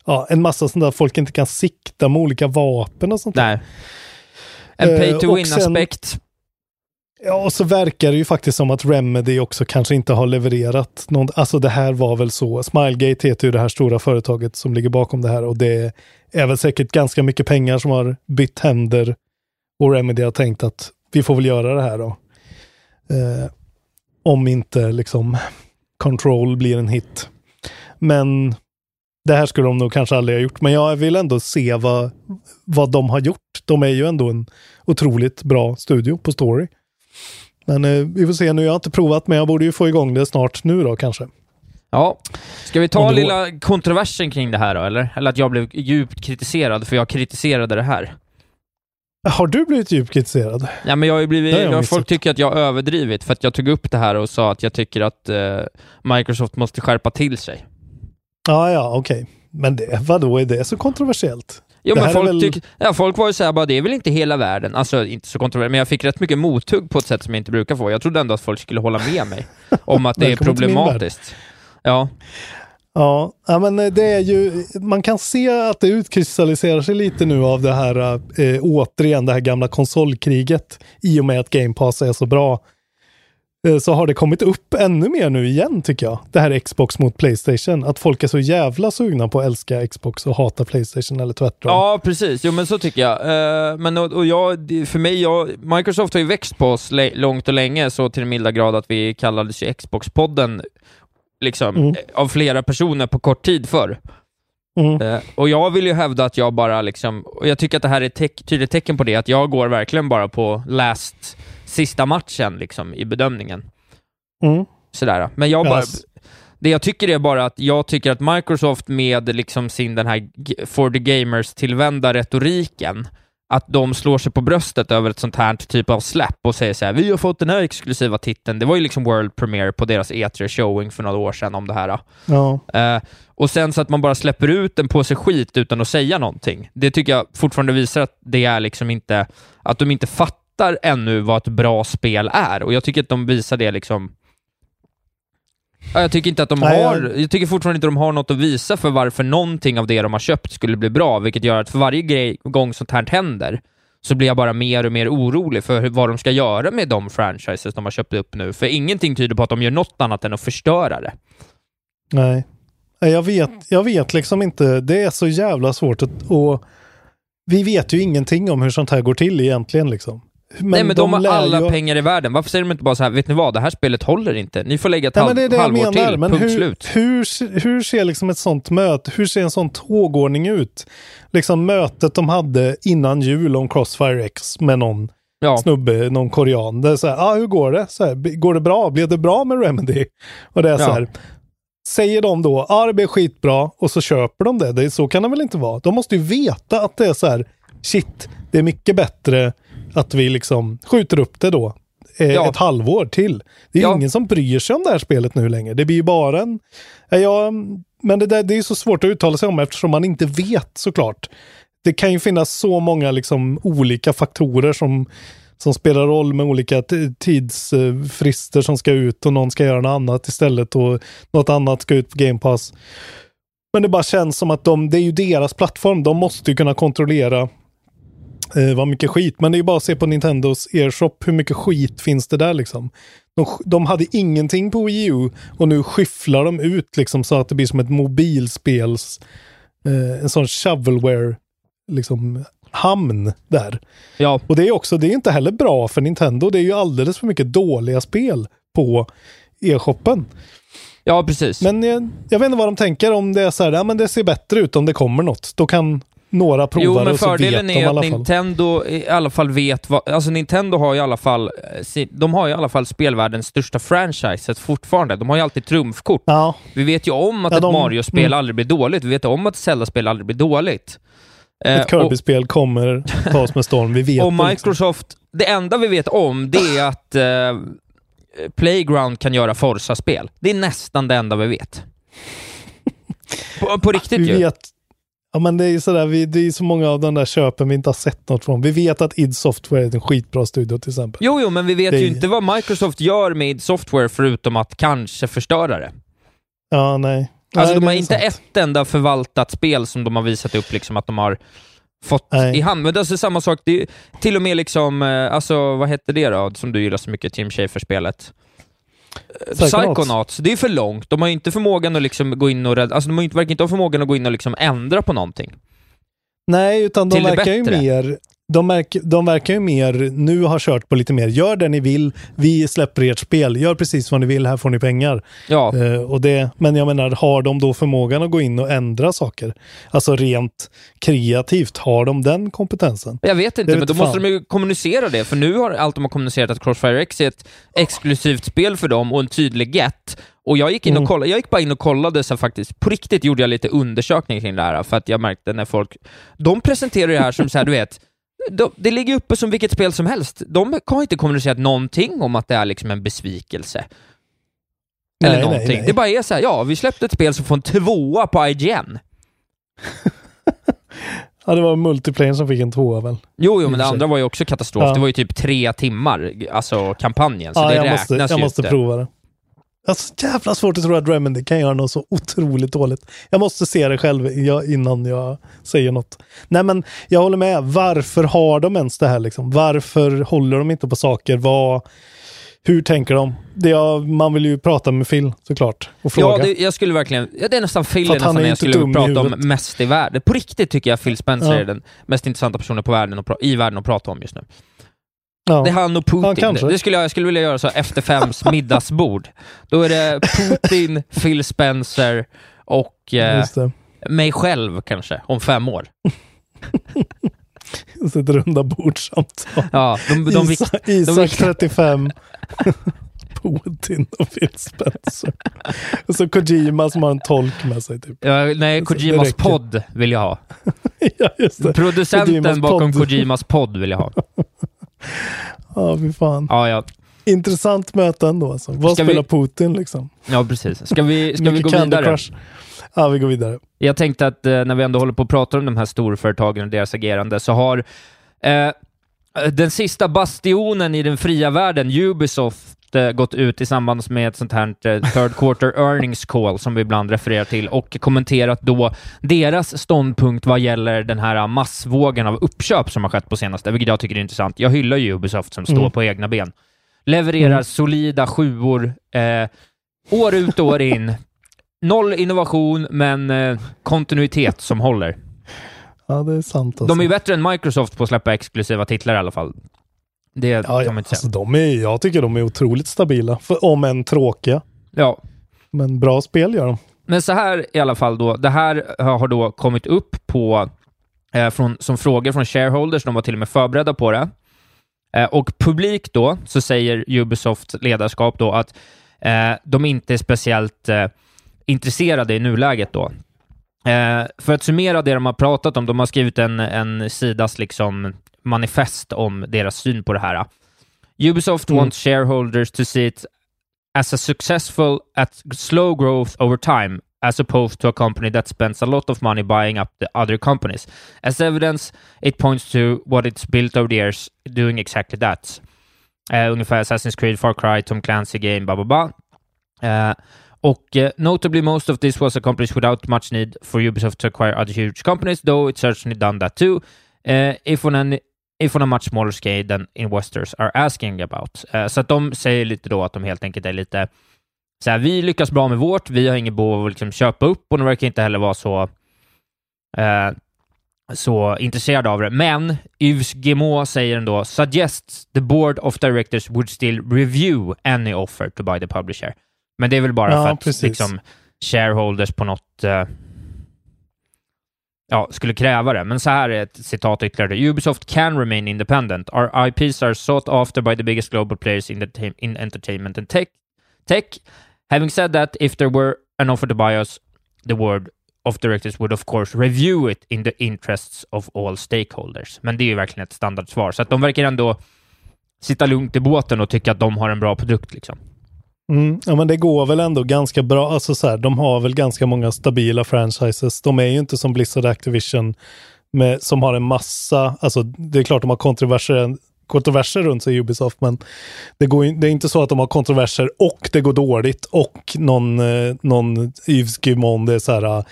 Ja, en massa sånt där folk inte kan sikta med olika vapen och sånt där. Nej. En Eh, pay to win-aspekt. Ja, och så verkar det ju faktiskt som att Remedy också kanske inte har levererat någon, alltså det här var väl så, Smilegate heter ju det här stora företaget som ligger bakom det här och det är väl säkert ganska mycket pengar som har bytt händer och Remedy har tänkt att vi får väl göra det här då. Eh, om inte liksom Control blir en hit. Men det här skulle de nog kanske aldrig ha gjort, men jag vill ändå se vad, vad de har gjort. De är ju ändå en otroligt bra studio på story. Men eh, vi får se nu. Jag har inte provat, men jag borde ju få igång det snart nu då kanske. Ja. Ska vi ta du- lilla kontroversen kring det här då, eller? Eller att jag blev djupt kritiserad för jag kritiserade det här. Har du blivit djupt kritiserad? Ja, men jag har blivit, har jag folk tycker att jag har överdrivit för att jag tog upp det här och sa att jag tycker att eh, Microsoft måste skärpa till sig. Ja, ja, okej. Men det, vadå är det så kontroversiellt? Jo, Det men folk, väl- tyck, ja, folk var ju såhär bara, det är väl inte hela världen. Alltså, inte så kontroversiellt, men jag fick rätt mycket mothugg på ett sätt som jag inte brukar få. Jag trodde ändå att folk skulle hålla med mig [LAUGHS] om att det är problematiskt. Ja, Ja, ja, men eh, det är ju, man kan se att det utkristalliserar sig lite nu av det här, eh, eh, återigen det här gamla konsolkriget. I och med att Game Pass är så bra. Eh, så har det kommit upp ännu mer nu igen tycker jag. Det här Xbox mot Playstation. Att folk är så jävla sugna på att älska Xbox och hata Playstation eller tvärtom. ja precis. Jo, men så tycker jag. Eh, men och, och jag, för mig, jag, Microsoft har ju växt på oss långt och länge, så till den milda grad att vi kallades ju Xbox-podden liksom, Mm. eh, av flera personer på kort tid förr. Mm. Eh, och jag vill ju hävda att jag bara liksom, och jag tycker att det här är ett tydligt tecken på det, att jag går verkligen bara på last, sista matchen liksom i bedömningen. Mm. sådär. Men jag bara... Yes. Det jag tycker är bara att jag tycker att Microsoft med liksom sin den här for the gamers-tillvända retoriken, att de slår sig på bröstet över ett sånt här typ av släpp och säger så här, vi har fått den här exklusiva titeln. Det var ju liksom World Premiere på deras E3 showing för några år sedan om det här. Ja. Eh, och sen så att man bara släpper ut en påse skit utan att säga någonting. Det tycker jag fortfarande visar att det är liksom inte, att de inte fattar ännu vad ett bra spel är. Och jag tycker att de visar det liksom Ja, Jag tycker inte att de Nej, har, jag- jag tycker fortfarande inte de har något att visa för varför någonting av det de har köpt skulle bli bra, vilket gör att för varje grej, gång sånt här händer, så blir jag bara mer och mer orolig för vad de ska göra med de franchises de har köpt upp nu, för ingenting tyder på att de gör något annat än att förstöra det. Nej. Nej, Jag vet, jag vet liksom inte. Det är så jävla svårt att... Och vi vet ju ingenting om hur sånt här går till egentligen liksom. Men Nej men de, har lär alla ju- pengar i världen. Varför säger de inte bara så här, vet ni vad, det här spelet håller inte. Ni får lägga ett Nej, halv, men det är det jag halvår menar. till, Men punkt hur, slut. hur, hur ser liksom ett sånt möte, hur ser en sån tågordning ut? Liksom mötet de hade innan jul om Crossfire X med någon Ja, snubbe, någon korean. Det är så här, ah, hur går det? Så här, "B- går det bra? Blev det bra med Remedy? Och det är så Ja. här, säger de då, ja ah, det blir skitbra och så köper de det. det. är- Så kan det väl inte vara? De måste ju veta att det är så här, shit, det är mycket bättre att vi liksom skjuter upp det då. Eh, Ja. Ett halvår till. Det är Ja. ingen som bryr sig om det här spelet nu längre. Det blir ju bara en... Ja, men det, där, det är så svårt att uttala sig om eftersom man inte vet såklart. Det kan ju finnas så många liksom olika faktorer som, som spelar roll med olika tidsfrister som ska ut och någon ska göra något annat istället och något annat ska ut på Game Pass. Men det bara känns som att de, det är ju deras plattform. De måste ju kunna kontrollera eh, vad mycket skit. Men det är ju bara att se på Nintendos e-shop. Hur mycket skit finns det där liksom? De, de hade ingenting på Wii U och nu skyfflar de ut liksom så att det blir som ett mobilspels, eh, en sån shovelware liksom hamn där. ja, Och det är också, det är inte heller bra för Nintendo. Det är ju alldeles för mycket dåliga spel på e-shoppen. ja, precis. Men jag, jag vet inte vad de tänker om det är så här, ja men det ser bättre ut om det kommer något. Då kan några prova Jo, men fördelen de är att. Nintendo i alla fall vet vad... Alltså Nintendo har i alla fall... eh, De har i alla fall spelvärldens största franchiset fortfarande. De har ju alltid trumfkort. Ja, Vi vet ju om att Ja, ett de- Mario-spel mm. aldrig blir dåligt. Vi vet om att ett Zelda-spel aldrig blir dåligt. Eh, ett Kirby-spel kommer [LAUGHS] tas med storm. Vi vet och. Microsoft... Det enda vi vet om, det är att eh, Playground kan göra Forza-spel. Det är nästan det enda vi vet. På, på riktigt Vi ju. vet, ja men det är ju sådär, vi, det är så många av de där köpen vi inte har sett något från. Vi vet att id Software är en skitbra studio till exempel. Jo, jo, men vi vet Det- ju inte vad Microsoft gör med id Software förutom att kanske förstöra det. Ja, nej. Alltså nej, de har inte sant. ett enda förvaltat spel som de har visat upp liksom att de har fått Nej. i hand. Men det är alltså samma sak, det är till och med liksom, eh, alltså vad hette det då, som du gillar så mycket, Tim Schafer-spelet? Eh, Psychonauts. Psychonauts, det är för långt. De har ju inte förmågan att liksom gå in och rädda, alltså de har ju inte, verkar inte ha förmågan att gå in och liksom ändra på någonting. Nej, utan de verkar ju mer de, märk, de verkar ju mer, nu har kört på lite mer, gör det ni vill, vi släpper ert spel, gör precis vad ni vill, här får ni pengar. Ja, Eh, och det, men jag menar, har de då förmågan att gå in och ändra saker? Alltså rent kreativt, har de den kompetensen? jag vet inte, men vet då fan. måste de ju kommunicera det, för nu har allt de har kommunicerat att Crossfire X är ett exklusivt spel för dem och en tydlig get. Och jag gick in och Mm. kollade, jag gick bara in och kollade så faktiskt, på riktigt gjorde jag lite undersökning kring det här, för att jag märkte när folk, de presenterar det här som så här, du vet, de, det ligger uppe som vilket spel som helst. De har inte kommunicerat någonting om att det är liksom en besvikelse. Eller Nej, nej, någonting. nej. Det bara är så här, ja, vi släppte ett spel som får en tvåa på IGN. [LAUGHS] Ja, det var multiplayer som fick en tvåa väl? Jo, jo, men det andra var ju också katastrof. Ja. Det var ju typ tre timmar, alltså kampanjen, så ja, det jag räknas måste, jag ju måste inte. prova det. Alltså jävla svårt att tro att Remedy kan göra något så otroligt dåligt. Jag måste se det själv jag- innan jag säger något. Nej men jag håller med. Varför har de ens det här liksom? Varför håller de inte på saker? Vad, hur tänker de? Det är, man vill ju prata med Phil såklart och fråga. Ja, det, jag skulle verkligen... Ja, det är nästan Phil För är nästan är jag skulle prata om mest i världen. På riktigt tycker jag Phil Spencer Ja. är den mest intressanta personen på världen pra- i världen att prata om just nu. Ja. Det är han och Ja, Putin. kanske. det skulle jag, jag skulle vilja göra så efter fems [LAUGHS] middagsbord. Då är det Putin, Phil Spencer och eh, mig själv kanske, om fem år. [LAUGHS] Så ett runda bordssamtal. Ja, de, de, vikt, Isak, Isak vikt- 35. [LAUGHS] Putin och Phil Spencer. och så Kojima som har en tolk med sig typ. Ja, nej, Kojimas podd vill jag ha. ja. Producenten Kojimas bakom podd. Kojimas podd vill jag ha. Ja, fy fan. Ja, ja. Intressant möte ändå alltså. Vad Ska spelar vi- Putin liksom? ja precis. Ska vi, ska vi gå vidare? Crush. Ja, vi går vidare. Jag tänkte att eh, när vi ändå håller på att prata om de här storföretagen och deras agerande så har eh, den sista bastionen i den fria världen, Ubisoft, eh, gått ut i samband med ett sånt här eh, third quarter earnings call som vi ibland refererar till och kommenterat då deras ståndpunkt vad gäller den här massvågen av uppköp som har skett på senaste, vilket jag tycker är intressant. Jag hyllar ju Ubisoft som står Mm. på egna ben. Levererar Mm. solida sjuor eh, år ut och år in. Noll innovation, men eh, kontinuitet som håller. Ja, det är sant alltså. De är ju bättre än Microsoft på att släppa exklusiva titlar i alla fall. Det ja, kan man inte säga. Alltså, de är, jag tycker de är otroligt stabila, för, om än tråkiga. Ja. Men bra spel gör de. Men så här i alla fall då, det här har då kommit upp på, eh, från, som frågor från shareholders, de var till och med förberedda på det. Eh, och publik då, så säger Ubisofts ledarskap då att eh, de inte är speciellt eh, intresserade i nuläget då. Eh, för att summera det de har pratat om, de har skrivit en, en sidas liksom manifest om deras syn på det här. Ubisoft Mm. wants shareholders to see it as a successful at slow growth over time as opposed to a company that spends a lot of money buying up the other companies. As evidence, it points to what it's built over the years doing exactly that. Eh, ungefär Assassin's Creed, Far Cry, Tom Clancy game, bla bla bla. Eh, och uh, notably most of this was accomplished without much need for Ubisoft to acquire other huge companies, though it's certainly done that too. uh, if on an if on a much smaller scale than investors are asking about. Uh, så att de säger lite då att de helt enkelt är lite så här, vi lyckas bra med vårt, vi har inget behov av att liksom köpa upp och de verkar inte heller vara så eh, så intresserade av det. Men Yves Guillemot säger ändå suggests the board of directors would still review any offer to buy the publisher. Men det är väl bara Ja, för att precis. liksom shareholders på något eh, ja, skulle kräva det. Men så här är ett citat ytterligare. Ubisoft can remain independent. Our IPs are sought after by the biggest global players in, the in entertainment and tech. tech. Having said that, if there were an offer to buy us, the board of directors would of course review it in the interests of all stakeholders. Men det är ju verkligen ett standardsvar. Så att de verkar ändå sitta lugnt i båten och tycka att de har en bra produkt. Liksom. Mm, ja, men det går väl ändå ganska bra. Alltså så här, de har väl ganska många stabila franchises. De är ju inte som Blizzard Activision med, som har en massa, alltså det är klart de har kontroverser, kontroverser runt sig i Ubisoft, men det, går, det är inte så att de har kontroverser och det går dåligt och någon, eh, någon Yves Guimond är så här uh,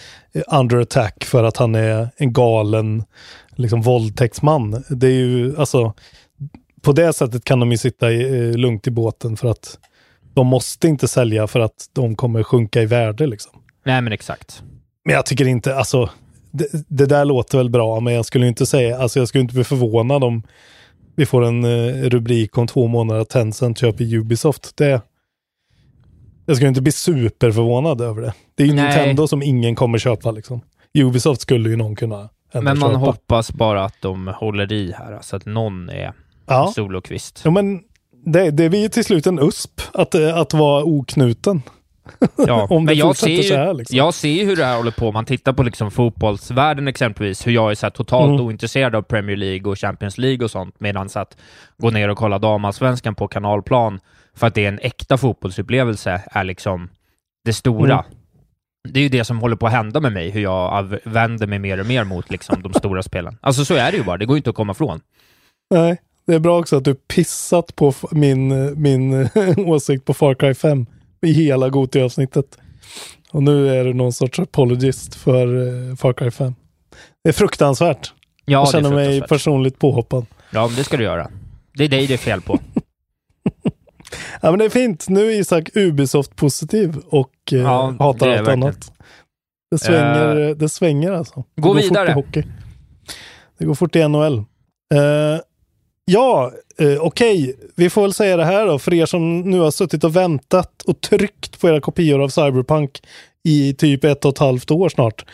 under attack för att han är en galen liksom våldtäktsman. Det är ju, alltså, på det sättet kan de ju sitta i, eh, lugnt i båten för att de måste inte sälja för att de kommer sjunka i värde liksom. Nej, men exakt. Men jag tycker inte, alltså, det, det där låter väl bra, men jag skulle inte säga, alltså jag skulle inte bli förvånad om vi får en eh, rubrik om två månader att Tencent köper Ubisoft. Det, jag skulle inte bli superförvånad över det. Det är ju Nej. Nintendo som ingen kommer köpa liksom. Ubisoft skulle ju någon kunna Men man köpa. hoppas bara att de håller i här, så att någon är Ja. solokvist. ja, men det, det blir ju till slut en USP att, eh, att vara oknuten. Ja, [LAUGHS] Om det men jag ser, ju, så här, liksom. jag ser hur det här håller på. Man tittar på liksom fotbollsvärlden exempelvis, hur jag är så totalt Mm. ointresserad av Premier League och Champions League och sånt, medan att gå ner och kolla damallsvenskan på kanalplan för att det är en äkta fotbollsupplevelse är liksom det stora. Mm. Det är ju det som håller på att hända med mig, hur jag vänder mig mer och mer mot liksom de stora spelen. Alltså så är det ju bara, det går ju inte att komma ifrån. Nej, det är bra också att du pissat på min, min [LAUGHS] åsikt på Far Cry 5 i hela Goti-avsnittet. Och nu är du någon sorts apologist för eh, Far Cry 5. Det är fruktansvärt. Ja, jag det känner mig personligt påhoppad. Ja, men det ska du göra. Det är dig det är fel på. [LAUGHS] Ja, men det är fint. Nu är Isak Ubisoft-positiv och eh, Ja, hatar det allt annat. Det svänger, det svänger alltså. Det Gå går vidare. Fort i hockey. Det går fort i NHL. Eh, ja, eh, okej. Vi får väl säga det här då. För er som nu har suttit och väntat och tryckt på era kopior av Cyberpunk i typ ett och ett halvt år snart.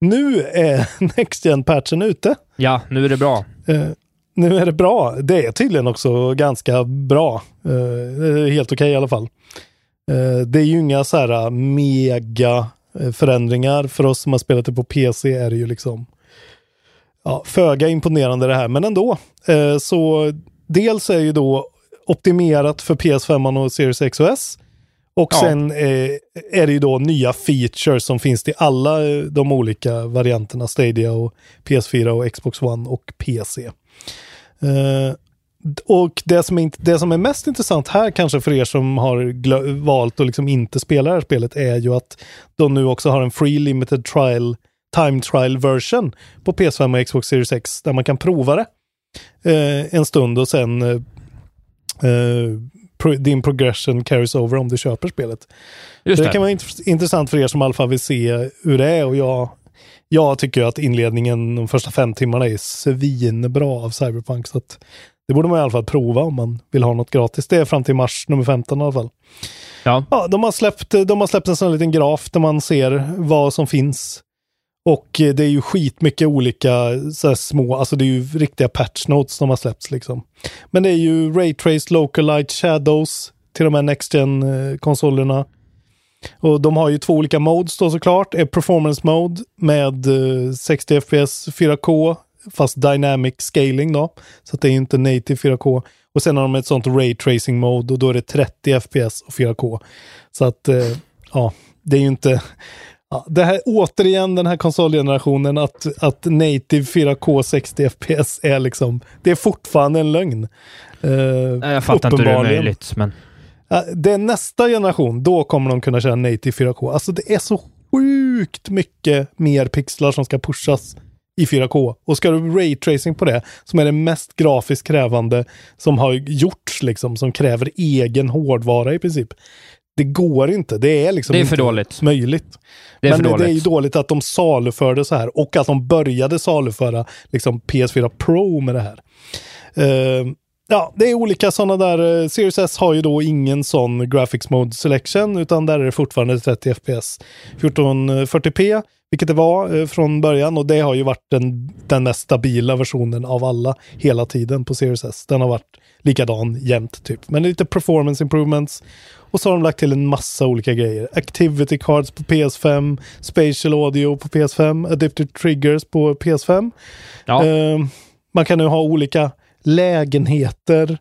Nu är [LAUGHS] Next gen patchen ute. Ja, nu är det bra. Eh, nu är det bra. Det är tydligen också ganska bra. Uh, helt okej okay i alla fall. Uh, det är ju inga så här mega förändringar. För oss som har spelat det på PC är det ju liksom ja, föga imponerande det här, men ändå. Uh, så dels är ju då optimerat för PS5 och Series X och S. Och ja. sen eh, är det ju då nya features som finns till alla de olika varianterna, Stadia och PS4 och Xbox One och PC. Eh, och det som, är, det som är mest intressant här kanske för er som har valt att liksom inte spela det här spelet är ju att de nu också har en free limited trial, time trial version på PS5 och Xbox Series X där man kan prova det eh, en stund och sen eh, eh din progression carries over om du köper spelet. Just det. det kan vara int intressant för er som i alla fall vill se hur det är och jag, jag tycker att inledningen de första fem timmarna är svinbra av Cyberpunk. Så att det borde man i alla fall prova om man vill ha något gratis. Det är fram till mars nummer 15 i alla fall. Ja. ja de, har släppt, de har släppt en sån liten graf där man ser vad som finns och eh, det är ju skitmycket olika så små, alltså det är ju riktiga patch notes som har släppts liksom. Men det är ju Raytrace, Local Light Shadows till de här Next gen eh, konsolerna Och de har ju två olika modes då såklart. Är Performance Mode med 60 FPS 4K fast Dynamic Scaling då. Så att det är inte native 4K. Och sen har de ett sånt Ray Tracing Mode och då är det 30 FPS och 4K. Så att eh, ja, det är ju inte Ja, det här, återigen den här konsolgenerationen att, att native 4K 60 FPS är liksom, det är fortfarande en lögn. Uh, jag fattar inte hur det är möjligt, men... det är nästa generation, då kommer de kunna köra native 4K. Alltså det är så sjukt mycket mer pixlar som ska pushas i 4K. Och ska du raytracing på det, som är det mest grafiskt krävande som har gjorts, liksom, som kräver egen hårdvara i princip det går inte. Det är liksom det är för dåligt. möjligt. Det Men det är ju dåligt att de saluförde så här och att de började saluföra liksom PS4 Pro med det här. Uh, ja, det är olika sådana där. Uh, Series S har ju då ingen sån graphics mode selection utan där är det fortfarande 30 FPS. 1440p, vilket det var uh, från början och det har ju varit den, den mest stabila versionen av alla hela tiden på Series S. Den har varit likadan jämt typ. Men lite performance improvements och så har de lagt till en massa olika grejer. Activity cards på PS5, Spatial Audio på PS5, Adaptive Triggers på PS5. Ja. Uh, man kan nu ha olika lägenheter.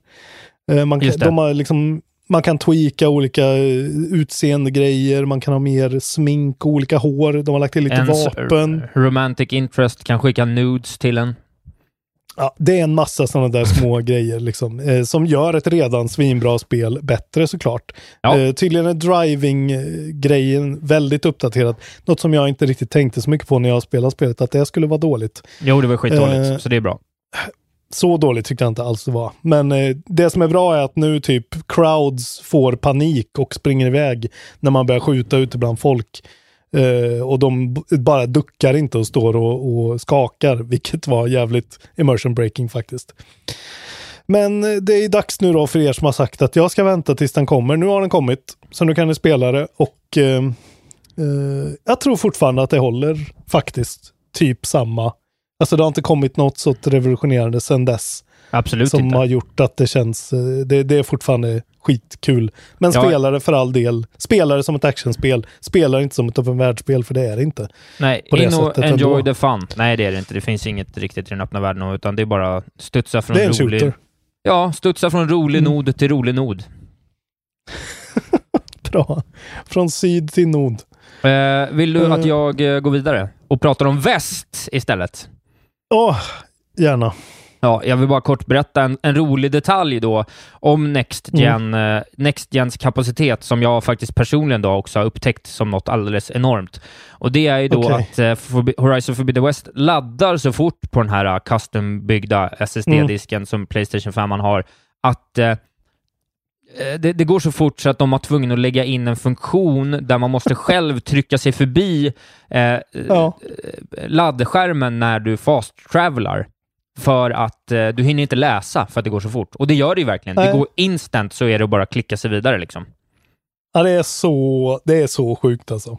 Uh, man, kan, de har liksom, man kan tweaka olika eh, utseende grejer, man kan ha mer smink och olika hår. De har lagt till lite Ens vapen. Romantic interest kan skicka nudes till en. Ja, det är en massa sådana där små [LAUGHS] grejer liksom, eh, som gör ett redan svinbra spel bättre såklart. Ja. Eh, tydligen är driving-grejen väldigt uppdaterad. Något som jag inte riktigt tänkte så mycket på när jag spelade spelet, att det skulle vara dåligt. Jo, det var skitdåligt, eh, så det är bra. Så dåligt tyckte jag inte alls det var. Men eh, det som är bra är att nu typ crowds får panik och springer iväg när man börjar skjuta ute bland folk. Eh, och de bara duckar inte och står och, och, skakar, [LAUGHS] vilket var jävligt immersion breaking faktiskt. Men eh, det är dags nu då för er som har sagt att jag ska vänta tills den kommer. Nu har den kommit, så nu kan ni spela det och uh, jag tror fortfarande att det håller faktiskt typ samma. Alltså det har inte kommit något så revolutionerande sedan dess. Absolut som inte. har gjort att det känns, det, det är fortfarande skitkul. Men ja. spelare för all del, spelare som ett actionspel, spelar inte som ett öppen världsspel, för det är det inte. Nej, på det in och enjoy ändå. the fun. Nej, det är det inte. Det finns inget riktigt i den öppna världen, utan det är bara studsa från rolig... Shooter. Ja, studsa från rolig mm. nod till rolig nod. [LAUGHS] Bra. Från syd till nod. Eh, vill du uh. att jag eh, går vidare och pratar om väst istället? Åh, oh, gärna. Ja, jag vill bara kort berätta en, en rolig detalj då om Next, Gen, mm. uh, Next Gens kapacitet som jag faktiskt personligen då också har upptäckt som något alldeles enormt. Och det är ju då okay. att uh, Horizon Forbidden West laddar så fort på den här uh, custom-byggda SSD-disken mm. som Playstation 5 har att uh, det, det, går så fort så att de har tvungen att lägga in en funktion där man måste [LAUGHS] själv trycka sig förbi eh, ja. laddskärmen när du fast-travelar för att eh, du hinner inte läsa för att det går så fort. Och det gör det ju verkligen. Nej. Det går instant så är det att bara klicka sig vidare liksom. Ja, det är så, det är så sjukt alltså.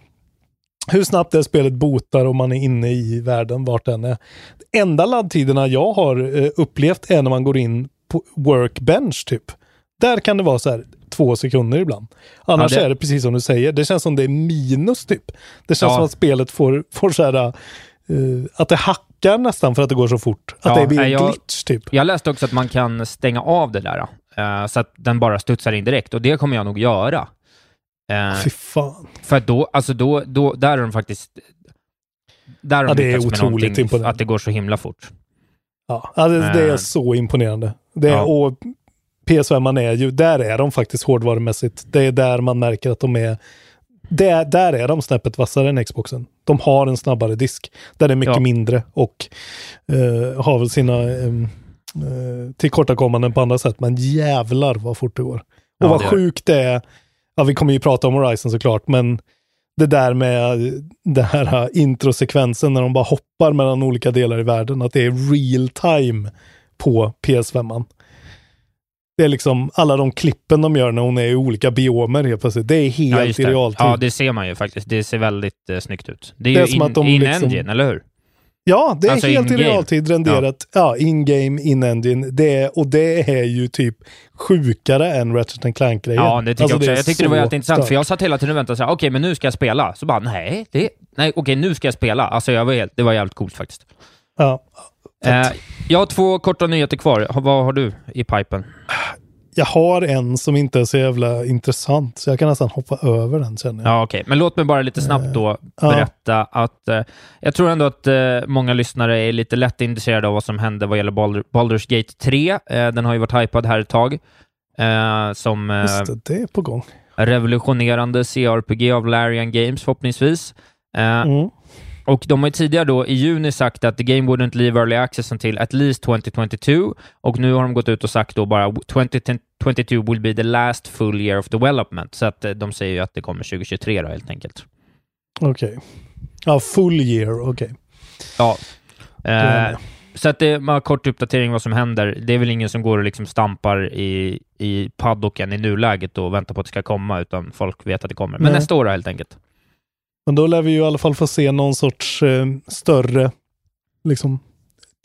hur snabbt det spelet botar om man är inne i världen, vart den är. Enda laddtiderna jag har eh, upplevt är när man går in på workbench typ. Där kan det vara så här två sekunder ibland. Annars Ja, det- är det precis som du säger. Det känns som det är minus typ. Det känns Ja. som att spelet får, får så här, eh, att det hackar nästan för att det går så fort. Att Ja, det blir en jag- glitch typ. Jag läste också att man kan stänga av det där, eh, så att den bara studsar in direkt, och det kommer jag nog göra. Eh, Fy fan. för då, alltså då, då, där är de faktiskt... Där har Ja, de det är otroligt imponerande. Att det går så himla fort. Ja, ja, det, det är Eh. så imponerande. Det är, Ja. Och PS5 man är ju, där är de faktiskt hårdvarumässigt. Det är där man märker att de är, där, där är de snäppet vassare än Xboxen. De har en snabbare disk. Där är mycket Ja. mindre och eh, har väl sina um, uh, tillkortakommanden på andra sätt. Men jävlar vad fort det går. Och Ja, vad det sjukt det är. Ja, vi kommer ju prata om Horizon såklart, men det där med den här introsekvensen när de bara hoppar mellan olika delar i världen, att det är real time på PS5. Det är liksom alla de klippen de gör när hon är i olika biomer helt plötsligt. Det är helt just i realtid. Ja, det ser man ju faktiskt. Det ser väldigt eh, snyggt ut. Det är Det är ju som in, att de in liksom- engine, eller hur? Ja, det är Alltså helt i realtid renderat. Ja, in-game, in-engine. Det är, och det är ju typ sjukare än Ratchet Clank-grejen. Ja, det tycker Alltså, jag också. Jag tyckte det var jätteintressant, stört. för jag satt hela tiden och väntade så här, okej, men nu ska jag spela. Så bara, nej, det, nej, okej, nu ska jag spela. Alltså, jag var helt, det var jävligt coolt faktiskt. Ja. Eh, jag har två korta nyheter kvar. Vad har du i pipen? Jag har en som inte är så jävla intressant, så jag kan nästan hoppa över den känner jag. Ja, okej. Men låt mig bara lite snabbt då Eh, ja. berätta att eh, jag tror ändå att eh, många lyssnare är lite lätt intresserade av vad som hände vad gäller Baldur, Baldur's Gate 3. Eh, den har ju varit hypad här ett tag. Eh, som eh, Just det, det är på gång. revolutionerande CRPG av Larian Games förhoppningsvis. Mm. Och de har ju tidigare då i juni sagt att the game wouldn't leave early access until at least 2022 och nu har de gått ut och sagt då bara 2022 will be the last full year of development. Så att eh, de säger ju att det kommer 2023 då helt enkelt. Okej. Ja, full year, okej. Ja. är Eh, så att det är bara kort uppdatering vad som händer. Det är väl ingen som går och liksom stampar i, i paddocken i nuläget och väntar på att det ska komma, utan folk vet att det kommer. Men Nej. nästa år då, helt enkelt. Men då lär vi ju i alla fall få se någon sorts eh, större liksom,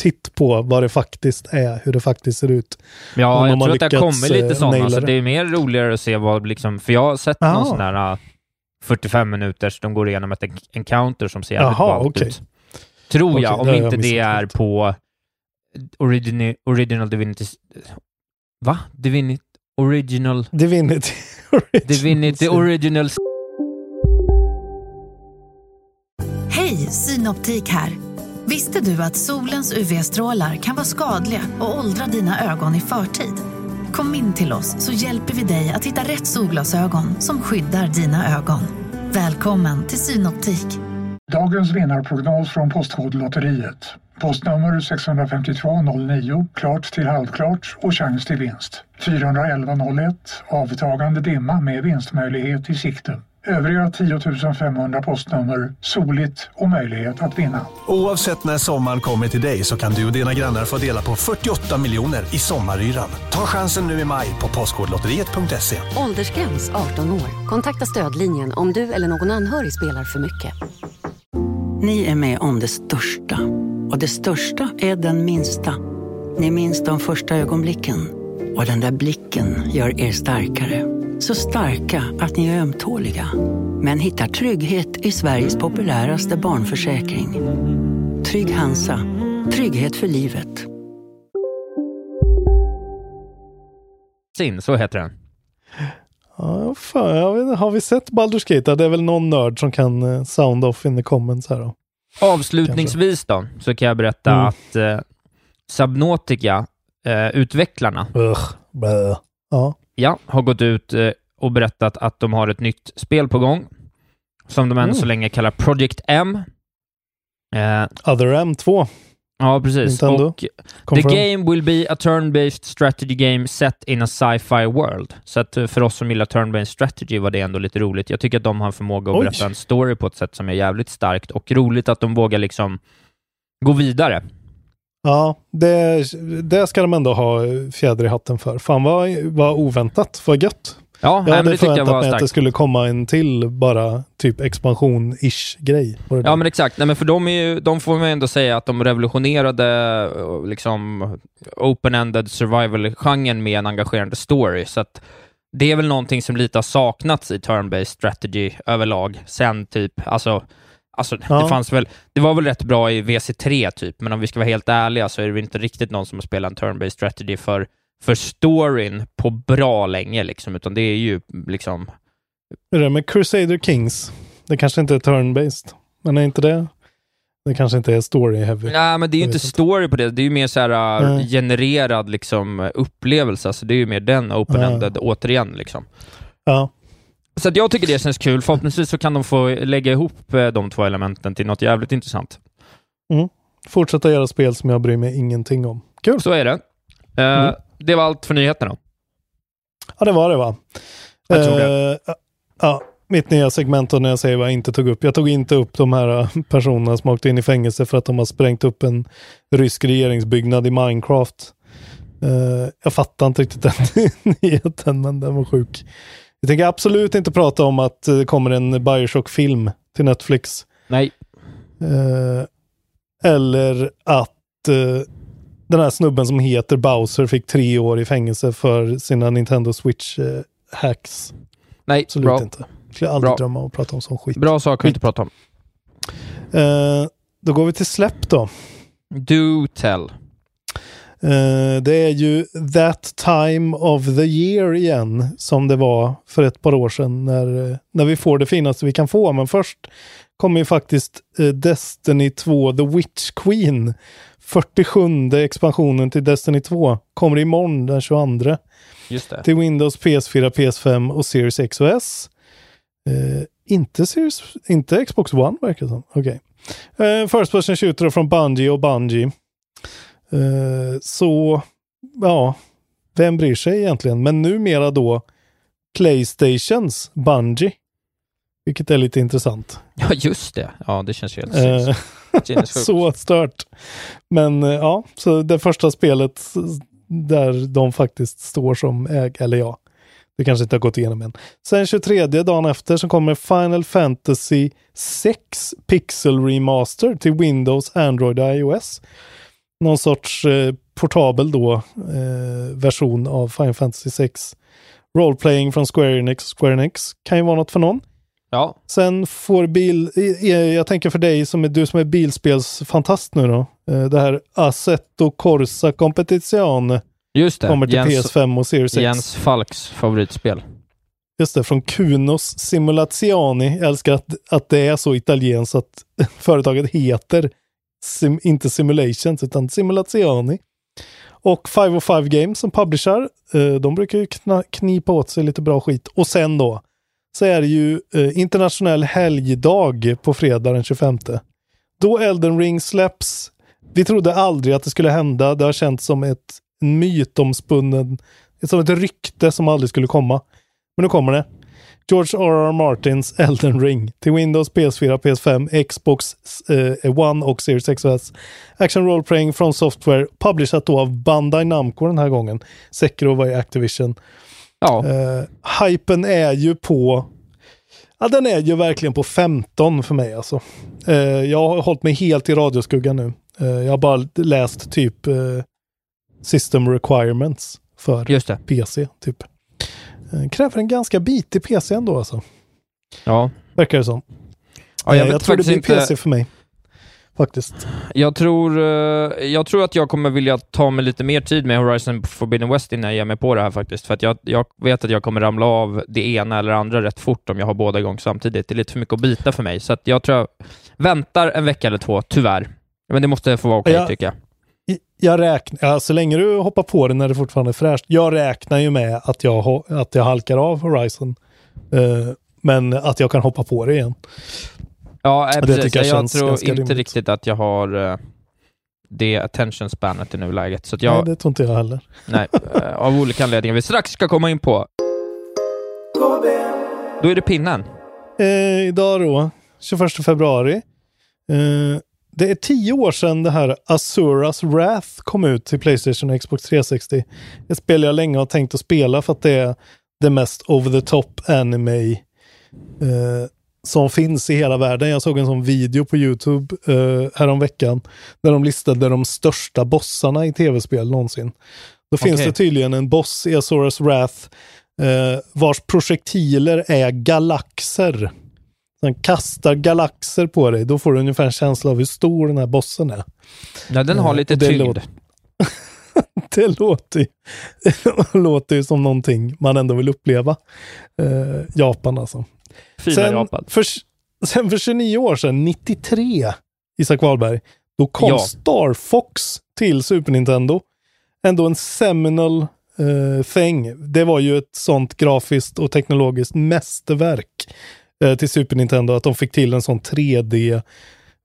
titt på vad det faktiskt är, hur det faktiskt ser ut. Ja, jag tror att det kommit lite eh, sådana. Alltså, det. är mer roligare att se vad, liksom, för jag har sett någon Ah. sån där uh, 45 minuters, de går igenom ett en- encounter som ser jävligt ballt okej. ut. Tror Okej, jag, om har jag inte det är på original, original Divinity... Va? Divinity... Original... Divinity. [LAUGHS] Divinity Original... Hej, Synoptik här. Visste du att solens UV-strålar kan vara skadliga och åldra dina ögon i förtid? Kom in till oss så hjälper vi dig att hitta rätt solglasögon som skyddar dina ögon. Välkommen till Synoptik. Dagens vinnarprognos från Postkodlotteriet. Postnummer 65209, klart till halvklart och chans till vinst. 41101, avtagande dimma med vinstmöjlighet i sikte. Övriga 10 500 postnummer, soligt och möjlighet att vinna. Oavsett när sommaren kommer till dig så kan du och dina grannar få dela på 48 miljoner i sommaryran. Ta chansen nu i maj på Postkodlotteriet.se. Åldersgräns 18 år. Kontakta stödlinjen om du eller någon anhörig spelar för mycket. Ni är med om det största. Och det största är den minsta. Ni minns de första ögonblicken. Och den där blicken gör er starkare. Så starka att ni är ömtåliga. Men hittar trygghet i Sveriges populäraste barnförsäkring. Trygg Hansa. Trygghet för livet. Sin, så heter den. Ja, fan, vet, har vi sett Baldur's Gate? Det är väl någon nörd som kan eh, sound off in the comments här då. Avslutningsvis då, så kan jag berätta Mm. att eh, Subnautica, eh, utvecklarna, Ugh. Ja, ja, har gått ut eh, och berättat att de har ett nytt spel på gång, som de än Mm. så länge kallar Project M. Eh, Other M2. ja, precis. Nintendo. Och. The game will be a turn-based strategy game set in a sci-fi world. Så att eh, för oss som gillar turn-based strategy var det ändå lite roligt. Jag tycker att de har en förmåga att Oj. berätta en story på ett sätt som är jävligt starkt och roligt att de vågar liksom gå vidare. Ja, det, det ska de ändå ha fjäder i hatten för. Fan vad, vad oväntat, vad gött. Ja, Jag nej, hade jag förväntat var mig att det skulle komma en till bara typ expansion-ish grej. det där. Ja men exakt, nej men för de, är ju, de får man ändå säga att de revolutionerade liksom open-ended survival-genren med en engagerande story, så att det är väl någonting som lite har saknats i turn-based strategy överlag, sen typ, alltså, alltså Ja. det fanns väl, det var väl rätt bra i VC3 typ, men om vi ska vara helt ärliga så är det väl inte riktigt någon som har spelat en turn-based strategy för, för storyn på bra länge liksom, utan det är ju liksom det med Crusader Kings? Det kanske inte är turn-based, men är inte det? Det kanske inte är story-heavy. Nej, men det är ju inte vet inte. story på det. Det är ju mer så här uh, Nej. genererad liksom, upplevelse. Så det är ju mer den open-ended återigen. Liksom. Ja. Så jag tycker det känns kul. Förhoppningsvis så kan de få lägga ihop eh, de två elementen till något jävligt intressant. Fortsätta göra spel som jag bryr mig ingenting om. Kul! Så är det. Eh, Mm. Det var allt för nyheterna. Ja, det var det va? Jag tror det. Eh, ja, mitt nya segment då när jag säger vad jag inte tog upp. Jag tog inte upp de här personerna som åkte in i fängelse för att de har sprängt upp en rysk regeringsbyggnad i Minecraft. Eh, jag fattar inte riktigt den [LAUGHS] nyheten, men den var sjuk. Jag tänker absolut inte prata om att det kommer en Bioshock-film till Netflix. Nej. Eh, eller att eh, den här snubben som heter Bowser fick tre år i fängelse för sina Nintendo Switch-hacks. Nej, Absolut bra. inte. Jag skulle aldrig Bra. drömma om att prata om sån skit. Bra saker att inte prata om. Eh, då går vi till släpp då. Do tell. Eh, det är ju that time of the year igen som det var för ett par år sedan när, eh, när vi får det finaste vi kan få. Men först kommer ju faktiskt eh, Destiny 2 The Witch Queen 47 expansionen till Destiny 2 kommer imorgon den 22 Just det. till Windows, PS4, PS5 och Series X och S. Eh, inte, Series, inte Xbox One verkar det som. Okej. Eh, First Person Shooter från Bungie och Bungie. Eh, så, ja, vem bryr sig egentligen? Men numera då Playstations Bungie. Vilket är lite intressant. Ja, just det. Ja, det känns ju helt Eh, [LAUGHS] så stört. Men eh, ja, så det första spelet där de faktiskt står som äg, eller ja, det kanske inte har gått igenom än. Sen 23 dagen efter så kommer Final Fantasy 6 Pixel Remaster till Windows, Android och iOS. Någon sorts eh, portabel då eh, version av Final Fantasy 6. Roleplaying från Square Enix. Square Enix kan ju vara något för någon. Ja, Sen får bil, jag tänker för dig som är du som är bilspelsfantast nu då. eh, Det här Assetto Corsa Competizione just det. kommer till Jens, PS5 och Series X. Jens Falks favoritspel. Just det, från Kunos Simulazioni. Jag älskar att, att det är så italienskt att [LAUGHS] företaget heter sim, inte Simulations utan Simulazioni. Och 505 Games som publicerar, eh, de brukar ju kna, knipa åt sig lite bra skit. Och sen då så är det ju eh, internationell helgdag på fredag den 25. Då Elden Ring släpps. Vi trodde aldrig att det skulle hända. Det har känts som ett mytomspunnen, som ett rykte som aldrig skulle komma. Men nu kommer det. George R.R. Martins Elden Ring till Windows, PS4, PS5, Xbox eh, One och Series X och S. Action Role Playing från Software, publicerat då av Bandai Namco den här gången. Sekiro var i Activision. Ja, Eh, hypen är ju på... Ja, den är ju verkligen på 15 för mig alltså. Eh, jag har hållit mig helt i radioskuggan nu. Eh, jag har bara läst typ eh, System Requirements för. PC, typ. Eh, kräver en ganska bitig PC ändå alltså. Ja. Verkar det som. Ja, jag Eh, jag tror det blir inte- PC för mig. Faktiskt. Jag tror, eh, jag tror att jag kommer vilja ta mig lite mer tid med Horizon Forbidden West innan jag ger mig på det här faktiskt. För att jag, jag vet att jag kommer ramla av det ena eller andra rätt fort om jag har båda igång samtidigt. Det är lite för mycket att bita för mig. Så att jag tror jag väntar en vecka eller två, tyvärr. Men det måste få vara okej, Ja. tycker jag. Jag räknar, ja, så länge du hoppar på det när det fortfarande är fräscht. Jag räknar ju med att jag, att jag halkar av Horizon. Eh, men att jag kan hoppa på det igen. Ja, Det precis. jag Jag, tror inte rimligt. riktigt att jag har eh, det attention spanet i nuläget. Så jag, Nej, det tror inte jag heller. nej, eh, av olika anledningar vi strax ska komma in på. Då är det pinnen. Idag då, 21 februari. Det är tio år sedan det här Asuras Wrath kom ut till Playstation och Xbox 360. Ett spel jag länge har tänkt att spela för att det är det mest over the top anime eh, som finns i hela världen. Jag såg en sån video på YouTube eh, häromveckan där de listade de största bossarna i tv-spel någonsin. Då finns Okej. det tydligen en boss i Azoras Wrath eh, vars projektiler är galaxer. Den kastar galaxer på dig. Då får du ungefär en känsla av hur stor den här bossen är. Ja, den har Eh, lite tyngd. låter- [LAUGHS] det låter, ju- [LAUGHS] låter ju som någonting man ändå vill uppleva. Eh, Japan alltså. Fina sen, Japan. För, [LAUGHS] sen för 29 år sedan, 93, Isak Wahlberg, då kom Ja. Star Fox till Super Nintendo. Ändå en seminal eh, thing. Det var ju ett sånt grafiskt och teknologiskt mästerverk eh, till Super Nintendo att de fick till en sån 3D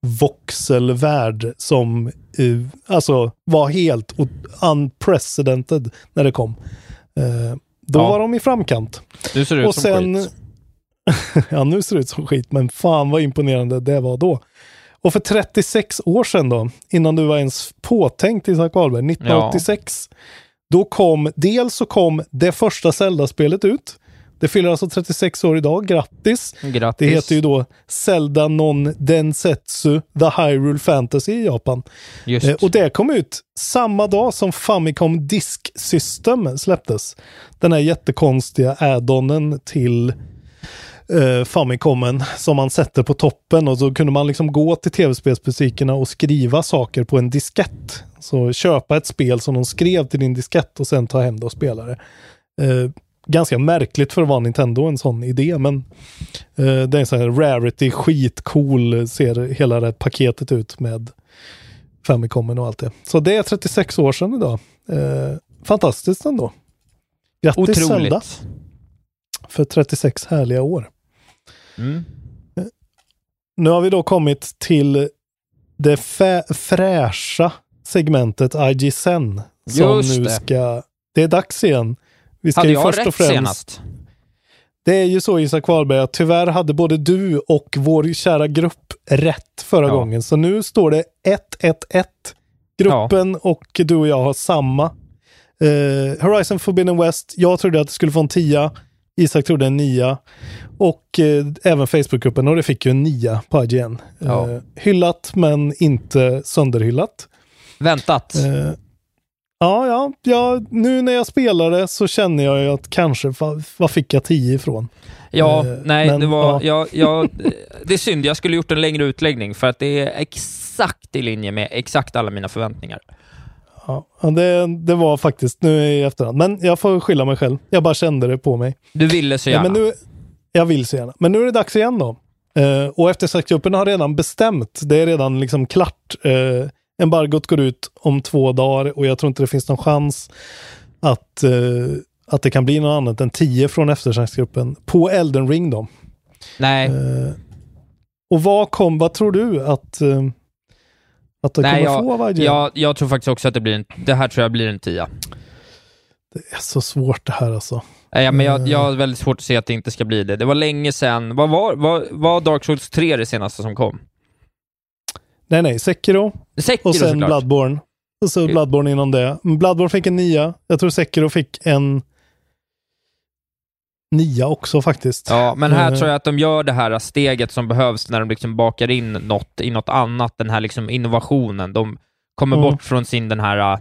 voxelvärld som eh, alltså var helt unprecedented när det kom. Eh, då Ja. var de i framkant. Du ser ut Och som sen, skit. [LAUGHS] ja, nu ser det ut som skit, men fan vad imponerande det var då. Och för 36 år sedan då, innan du var ens påtänkt Isak Wahlberg, 1986, då kom, dels så kom det första Zelda-spelet ut. Det fyller alltså 36 år idag, grattis! Grattis. Det heter ju då Zelda Non Densetsu The Hyrule Fantasy i Japan. Just. Eh, och det kom ut samma dag som Famicom Disk System släpptes. Den här jättekonstiga add-onen till eh, Famicomen som man sätter på toppen och så kunde man liksom gå till tv-spelsbutikerna och skriva saker på en diskett. Så köpa ett spel som de skrev till din diskett och sen ta hem det och spela det. Eh, ganska märkligt för att vara Nintendo, en sån idé, men eh, det är en sån här rarity, skitcool, ser hela det paketet ut med Famicomen och allt det. Så det är 36 år sedan idag. Eh, fantastiskt ändå. Grattis Zelda Otroligt. för 36 härliga år. Mm. Nu har vi då kommit till det fräscha segmentet IG Sen. Som Just nu det. ska... Det är dags igen. Vi ska Hade ju jag först rätt och främst... senast? Det är ju så Isak Wahlberg att tyvärr hade både du och vår kära grupp rätt förra Ja. gången. Så nu står det 1-1-1. Gruppen och du och jag har samma. Eh, Horizon Forbidden West, jag trodde att det skulle få en 10. Isak trodde en 9. Och eh, även Facebookgruppen och det fick ju en 9 på IGN. Ja. Eh, hyllat men inte sönderhyllat. Väntat. Eh, ja, ja, ja, nu när jag spelar det så känner jag ju att kanske, va- vad fick jag 10 ifrån? Ja, Eh, nej, men, det var... ja. Jag, jag, [LAUGHS] det är synd, jag skulle gjort en längre utläggning för att det är exakt i linje med exakt alla mina förväntningar. Ja, ja, det, det var faktiskt nu i efterhand. Men jag får skylla mig själv. Jag bara kände det på mig. Du ville så Ja, gärna. men nu, jag vill så gärna. Men nu är det dags igen då. Eh, och eftersöksgruppen har redan bestämt. Det är redan liksom klart. Uh, embargot går ut om två dagar och jag tror inte det finns någon chans att, eh, att det kan bli något annat än 10 från eftersöksgruppen på Elden Ring då. Nej, Eh, och vad kom, vad tror du att, eh, att det nej kommer jag, få av jag, jag tror faktiskt också att det blir en... Det här tror jag blir en tia. Det är så svårt det här alltså. Nej, men jag, Eh. jag har väldigt svårt att se att det inte ska bli det. Det var länge sedan. Vad var, var, var Dark Souls 3 det senaste som kom? Nej, nej, Sekiro Sekiro och sen såklart. Bloodborne. Och så Bloodborne innan det. Bloodborne fick en nia. Jag tror Sekiro fick en nia också faktiskt. Ja, men här Eh. tror jag att de gör det här steget som behövs när de liksom bakar in något i något annat, den här liksom innovationen. De kommer Mm. bort från sin den här äh,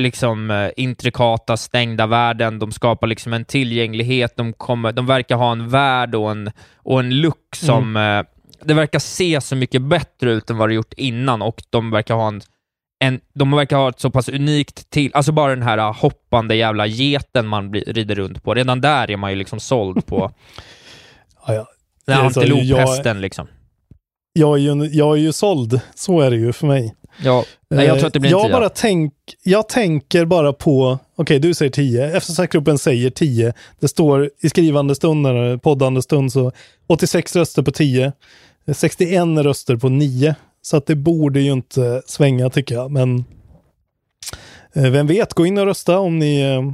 liksom äh, intrikata, stängda världen. De skapar liksom en tillgänglighet. De, kommer, de verkar ha en värld och en, och en look som... Mm. Det verkar se så mycket bättre ut än vad det gjort innan och de verkar ha en en, de verkar ha ett så pass unikt till, alltså bara den här hoppande jävla geten man blir, rider runt på. Redan där är man ju liksom såld på [LAUGHS] Ja, ja. den här Alltså, antilophästen liksom. Jag, är ju, jag är ju såld. Så är det ju för mig. Ja, nej, jag tror att det blir en jag bara tänk, Jag tänker bara på, okej du säger 10, eftersöksgruppen säger 10. Det står i skrivande stund, poddande stund, så 86 röster på 10. 61 röster på 9. Så att det borde ju inte svänga tycker jag. Men eh, vem vet, gå in och rösta om ni, eh,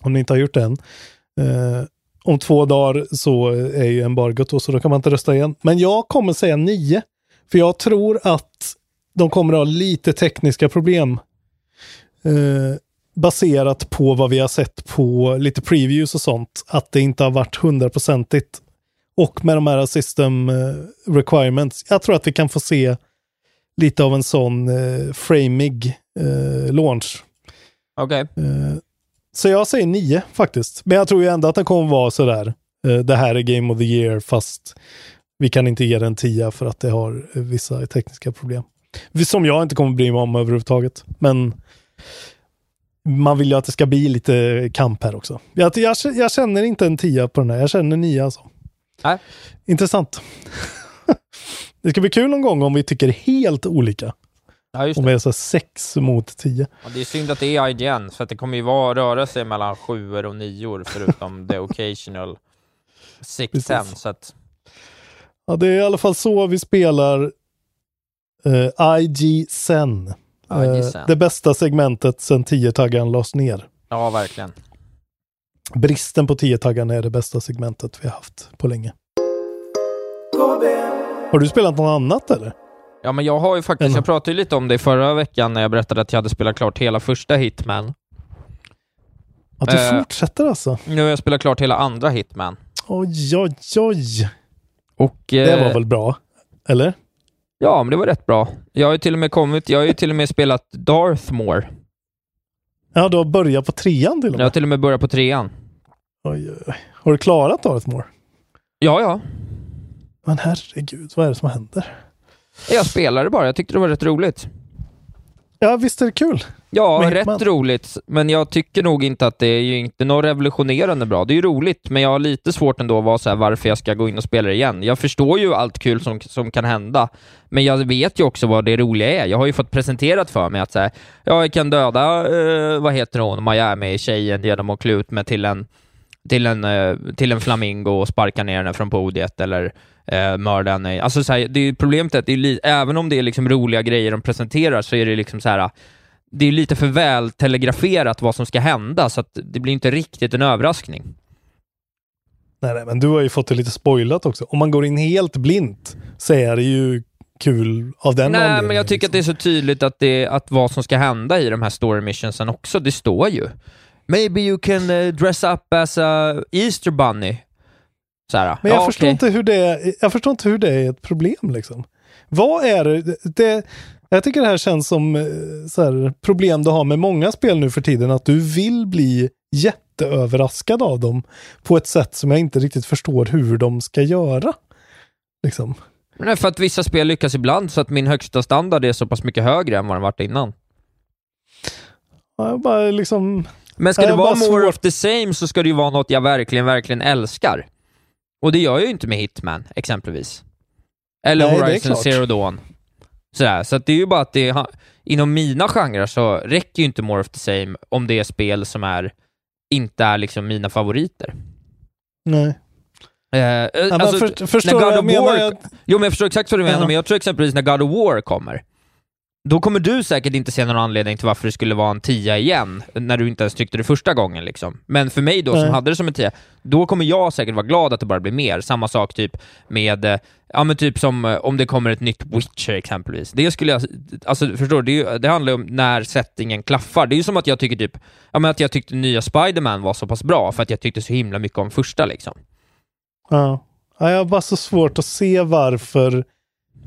om ni inte har gjort det än. Eh, om två dagar så är ju embargot då, så då kan man inte rösta igen. Men jag kommer säga 9. För jag tror att de kommer att ha lite tekniska problem. Eh, baserat på vad vi har sett på lite previews och sånt, att det inte har varit hundraprocentigt. Och med de här system eh, requirements, jag tror att vi kan få se lite av en sån eh, framig eh, launch. Okej. Eh, så jag säger nio faktiskt. Men jag tror ju ändå att den kommer vara sådär. Eh, det här är Game of the Year fast vi kan inte ge den tia för att det har eh, vissa tekniska problem. Som jag inte kommer bry mig om överhuvudtaget. Men man vill ju att det ska bli lite kamp här också. Jag, jag, jag känner inte en tia på den här. Jag känner nio alltså. Nej. Intressant. [LAUGHS] det ska bli kul någon gång om vi tycker helt olika. Ja, just Om det. vi är så sex mot tio. Ja, det är synd att det är IGN, för att det kommer ju vara, röra sig mellan sjuor och nior förutom the occasional six Precis. ten, så att Ja, det är i alla fall så vi spelar uh, IG Sen. Eh, det bästa segmentet sen 10-taggan lades ner. ja, verkligen. Bristen på 10-taggan är det bästa segmentet vi har haft på länge. Har du spelat något annat eller? Ja, men jag har ju faktiskt, jag pratade ju lite om det förra veckan när jag berättade att jag hade spelat klart hela första Hitman. Att du Eh. fortsätter alltså? Nu har jag spelat klart hela andra Hitman. Oj, oj, oj. Och, Det eh, var väl bra? Eller? Ja, men det var rätt bra. Jag har ju till och med kommit, jag har ju till och med spelat Darthmore. Ja, du har börjat på trean till och Jag med. har till och med börjat på trean. Oj, oj. Har du klarat Darthmore? Ja, ja. Men herregud, vad är det som händer? Jag spelade bara, jag tyckte det var rätt roligt. Ja, visst är det kul? Ja, rätt roligt, men jag tycker nog inte att det är ju inte något revolutionerande bra. Det är ju roligt, men jag har lite svårt ändå att vara så här varför jag ska gå in och spela det igen. Jag förstår ju allt kul som, som kan hända, men jag vet ju också vad det roliga är. Jag har ju fått presenterat för mig att så här, ja, jag kan döda, eh, vad heter hon, Miami-tjejen genom att klä ut mig till en till en, eh, till en flamingo och sparka ner henne från podiet eller eh, mörda henne. Alltså så här, det är ju problemet är att det är även om det är liksom roliga grejer de presenterar så är det liksom så här det är lite för väl telegraferat vad som ska hända så att det blir inte riktigt en överraskning. Nej, nej, men du har ju fått det lite spoilat också. Om man går in helt blint så är det ju kul av den Nej, men jag tycker att det är så tydligt att, det, att vad som ska hända i de här story missionsen också, det står ju. Maybe you can eh, dress up as a Easter bunny. Så här, Men jag, ja, förstår okej. inte hur det är, jag förstår inte hur det är ett problem liksom. Vad är det? det jag tycker det här känns som eh, här, problem du har med många spel nu för tiden. Att du vill bli jätteöverraskad av dem på ett sätt som jag inte riktigt förstår hur de ska göra. Liksom. Nej, för att vissa spel lyckas ibland så att min högsta standard är så pass mycket högre än vad den varit innan. Ja, bara liksom... Men ska det vara more of the same så ska det ju vara något jag verkligen, verkligen älskar. Och det gör jag ju inte med Hitman, exempelvis. Eller Nej, Horizon. Zero Dawn. Sådär, så att det är ju bara att det inom mina genrer så räcker ju inte more of the same om det är spel som är, inte är liksom mina favoriter. Nej. Eh, Ja, men alltså, för, förstår när God of jag menar? War, Jag, Jo, men jag förstår exakt vad du menar, Ja. men jag tror exempelvis när God of War kommer, då kommer du säkert inte se någon anledning till varför det skulle vara en tia igen, när du inte ens tyckte det första gången. Liksom. Men för mig då, som hade det som en tia, då kommer jag säkert vara glad att det bara blir mer. Samma sak typ med, eh, ja men typ som eh, om det kommer ett nytt Witcher exempelvis. Det skulle jag, alltså förstår du, det, det handlar ju om när settingen klaffar. Det är ju som att jag tycker typ, ja men att jag tyckte nya Spider-Man var så pass bra, för att jag tyckte så himla mycket om första liksom. ja. Ja, jag har bara så svårt att se varför,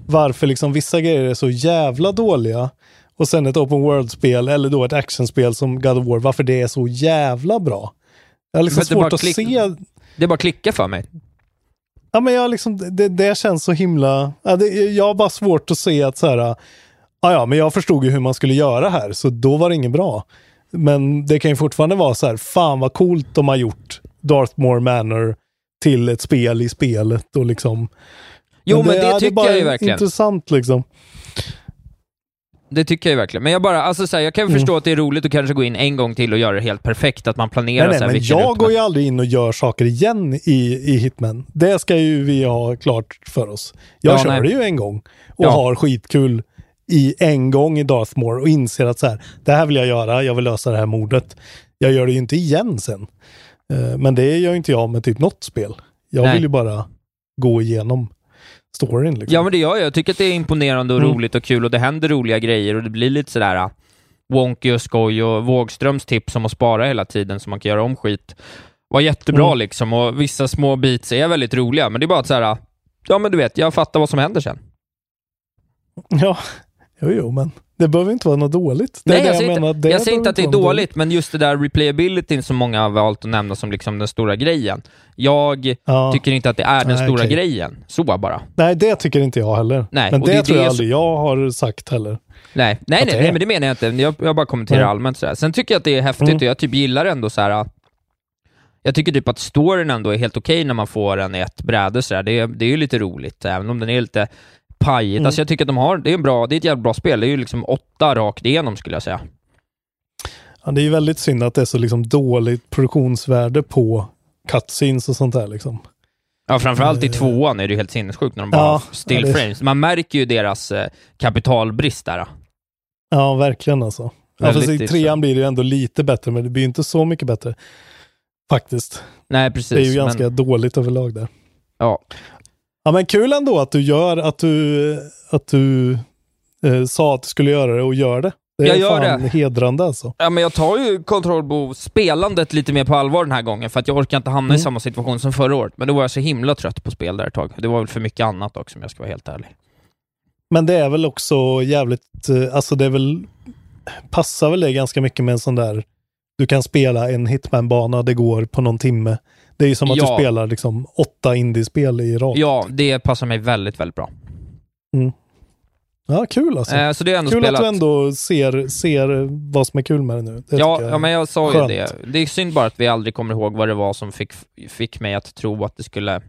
varför liksom vissa grejer är så jävla dåliga och sen ett open world-spel eller då ett actionspel som God of War, varför det är så jävla bra. Jag har liksom bara svårt att klick- se Det bara klickar för mig. Ja, men jag liksom, det, det känns så himla... Ja, det, jag har bara svårt att se att så här... Ja, ja, men jag förstod ju hur man skulle göra här, så då var det inget bra. Men det kan ju fortfarande vara så här, fan vad coolt de har gjort Darthmore Manor till ett spel i spelet och liksom... Jo, men det, ja, är tycker bara jag ju verkligen. intressant liksom. Det tycker jag ju verkligen. Men jag bara, alltså så här, jag kan ju Mm. förstå att det är roligt att kanske gå in en gång till och göra det helt perfekt, att man planerar Nej, nej, men jag rutt går ju aldrig in och gör saker igen i, i Hitman. Det ska ju vi ha klart för oss. Jag Ja, kör nej. det ju en gång och Ja. har skitkul i en gång i Darthmore och inser att så här, det här vill jag göra, jag vill lösa det här mordet. Jag gör det ju inte igen sen. Eh, Men det gör inte jag med typ något spel. Jag Nej. vill ju bara gå igenom storyn. Liksom. Ja men det gör jag. Jag tycker att det är imponerande och Mm. roligt och kul och det händer roliga grejer och det blir lite sådär... wonky och skoj och Wågströms tips om att spara hela tiden så man kan göra om skit var jättebra Mm. liksom och vissa små beats är väldigt roliga, men det är bara att så här, ja men du vet, jag fattar vad som händer sen. Ja, jo, jo, men det behöver inte vara något dåligt. Det Nej, det jag säger, menar, inte, jag säger inte att det är något dåligt, men just det där replayabilityn som många har valt att nämna som liksom den stora grejen. Jag Ja. tycker inte att det är den Nej, stora okej. grejen. Så bara. Nej, det tycker inte jag heller. Nej, men det, det tror jag aldrig jag har sagt heller. Nej, nej, nej, nej men det menar jag inte. Jag, jag bara kommenterar Nej. allmänt sådär. Sen tycker jag att det är häftigt Mm. och jag typ gillar ändå så här. Jag tycker typ att storyn ändå är helt okej när man får den i ett bräde sådär. Det, det är ju lite roligt, även om den är lite pajigt. Mm. Alltså jag tycker att de har, det är en bra, det är ett jävla bra spel. Det är ju liksom åtta rakt igenom skulle jag säga. Ja, det är ju väldigt synd att det är så liksom dåligt produktionsvärde på cutscenes och sånt där liksom. Ja, framförallt i Eh. tvåan är det ju helt sinnessjukt när de bara Ja, still frames. Man märker ju deras eh, kapitalbrist där. Ja, verkligen alltså. Ja, fast i trean blir det ju ändå lite bättre, men det blir ju inte så mycket bättre. Faktiskt. Nej, precis. det är ju men- ganska dåligt överlag där. Ja. Ja, men kul ändå att du gör, att du, att du eh, sa att du skulle göra det och gör det. Det är Jag gör fan det. hedrande alltså. Ja, men jag tar ju kontrollbo-spelandet lite mer på allvar den här gången, för att jag orkar inte hamna i Mm. samma situation som förra året. Men då var jag så himla trött på spel där ett tag. Det var väl för mycket annat också, om jag ska vara helt ärlig. Men det är väl också jävligt, eh, alltså det är väl, passar väl det ganska mycket med en sån där, du kan spela en hitman-bana, det går på någon timme. Det är ju som att Ja. du spelar liksom åtta indiespel i rad. Ja, det passar mig väldigt, väldigt bra. Ja, kul alltså. Eh, så det är ändå kul spelat. att du ändå ser, ser vad som är kul med det nu. Det Ja, ja, men jag sa ju skönt. det. Det är synd bara att vi aldrig kommer ihåg vad det var som fick, fick mig att tro att det skulle...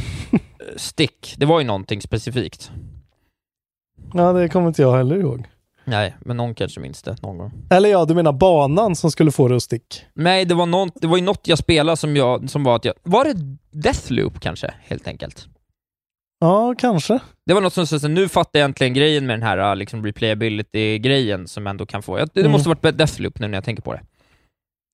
[LAUGHS] Stick. Det var ju någonting specifikt. Ja, det kommer inte jag heller ihåg. Nej, men någon kanske minns det någon gång. Eller ja, du menar banan som skulle få det att stick? Nej, det var, någon, det var ju något jag spelade som, jag, som var att jag... Var det Deathloop kanske, helt enkelt? Ja, kanske. Det var något som, så, så, nu fattar jag äntligen grejen med den här liksom, replayability-grejen som ändå kan få... Jag, det Mm. måste varit Deathloop nu när jag tänker på det.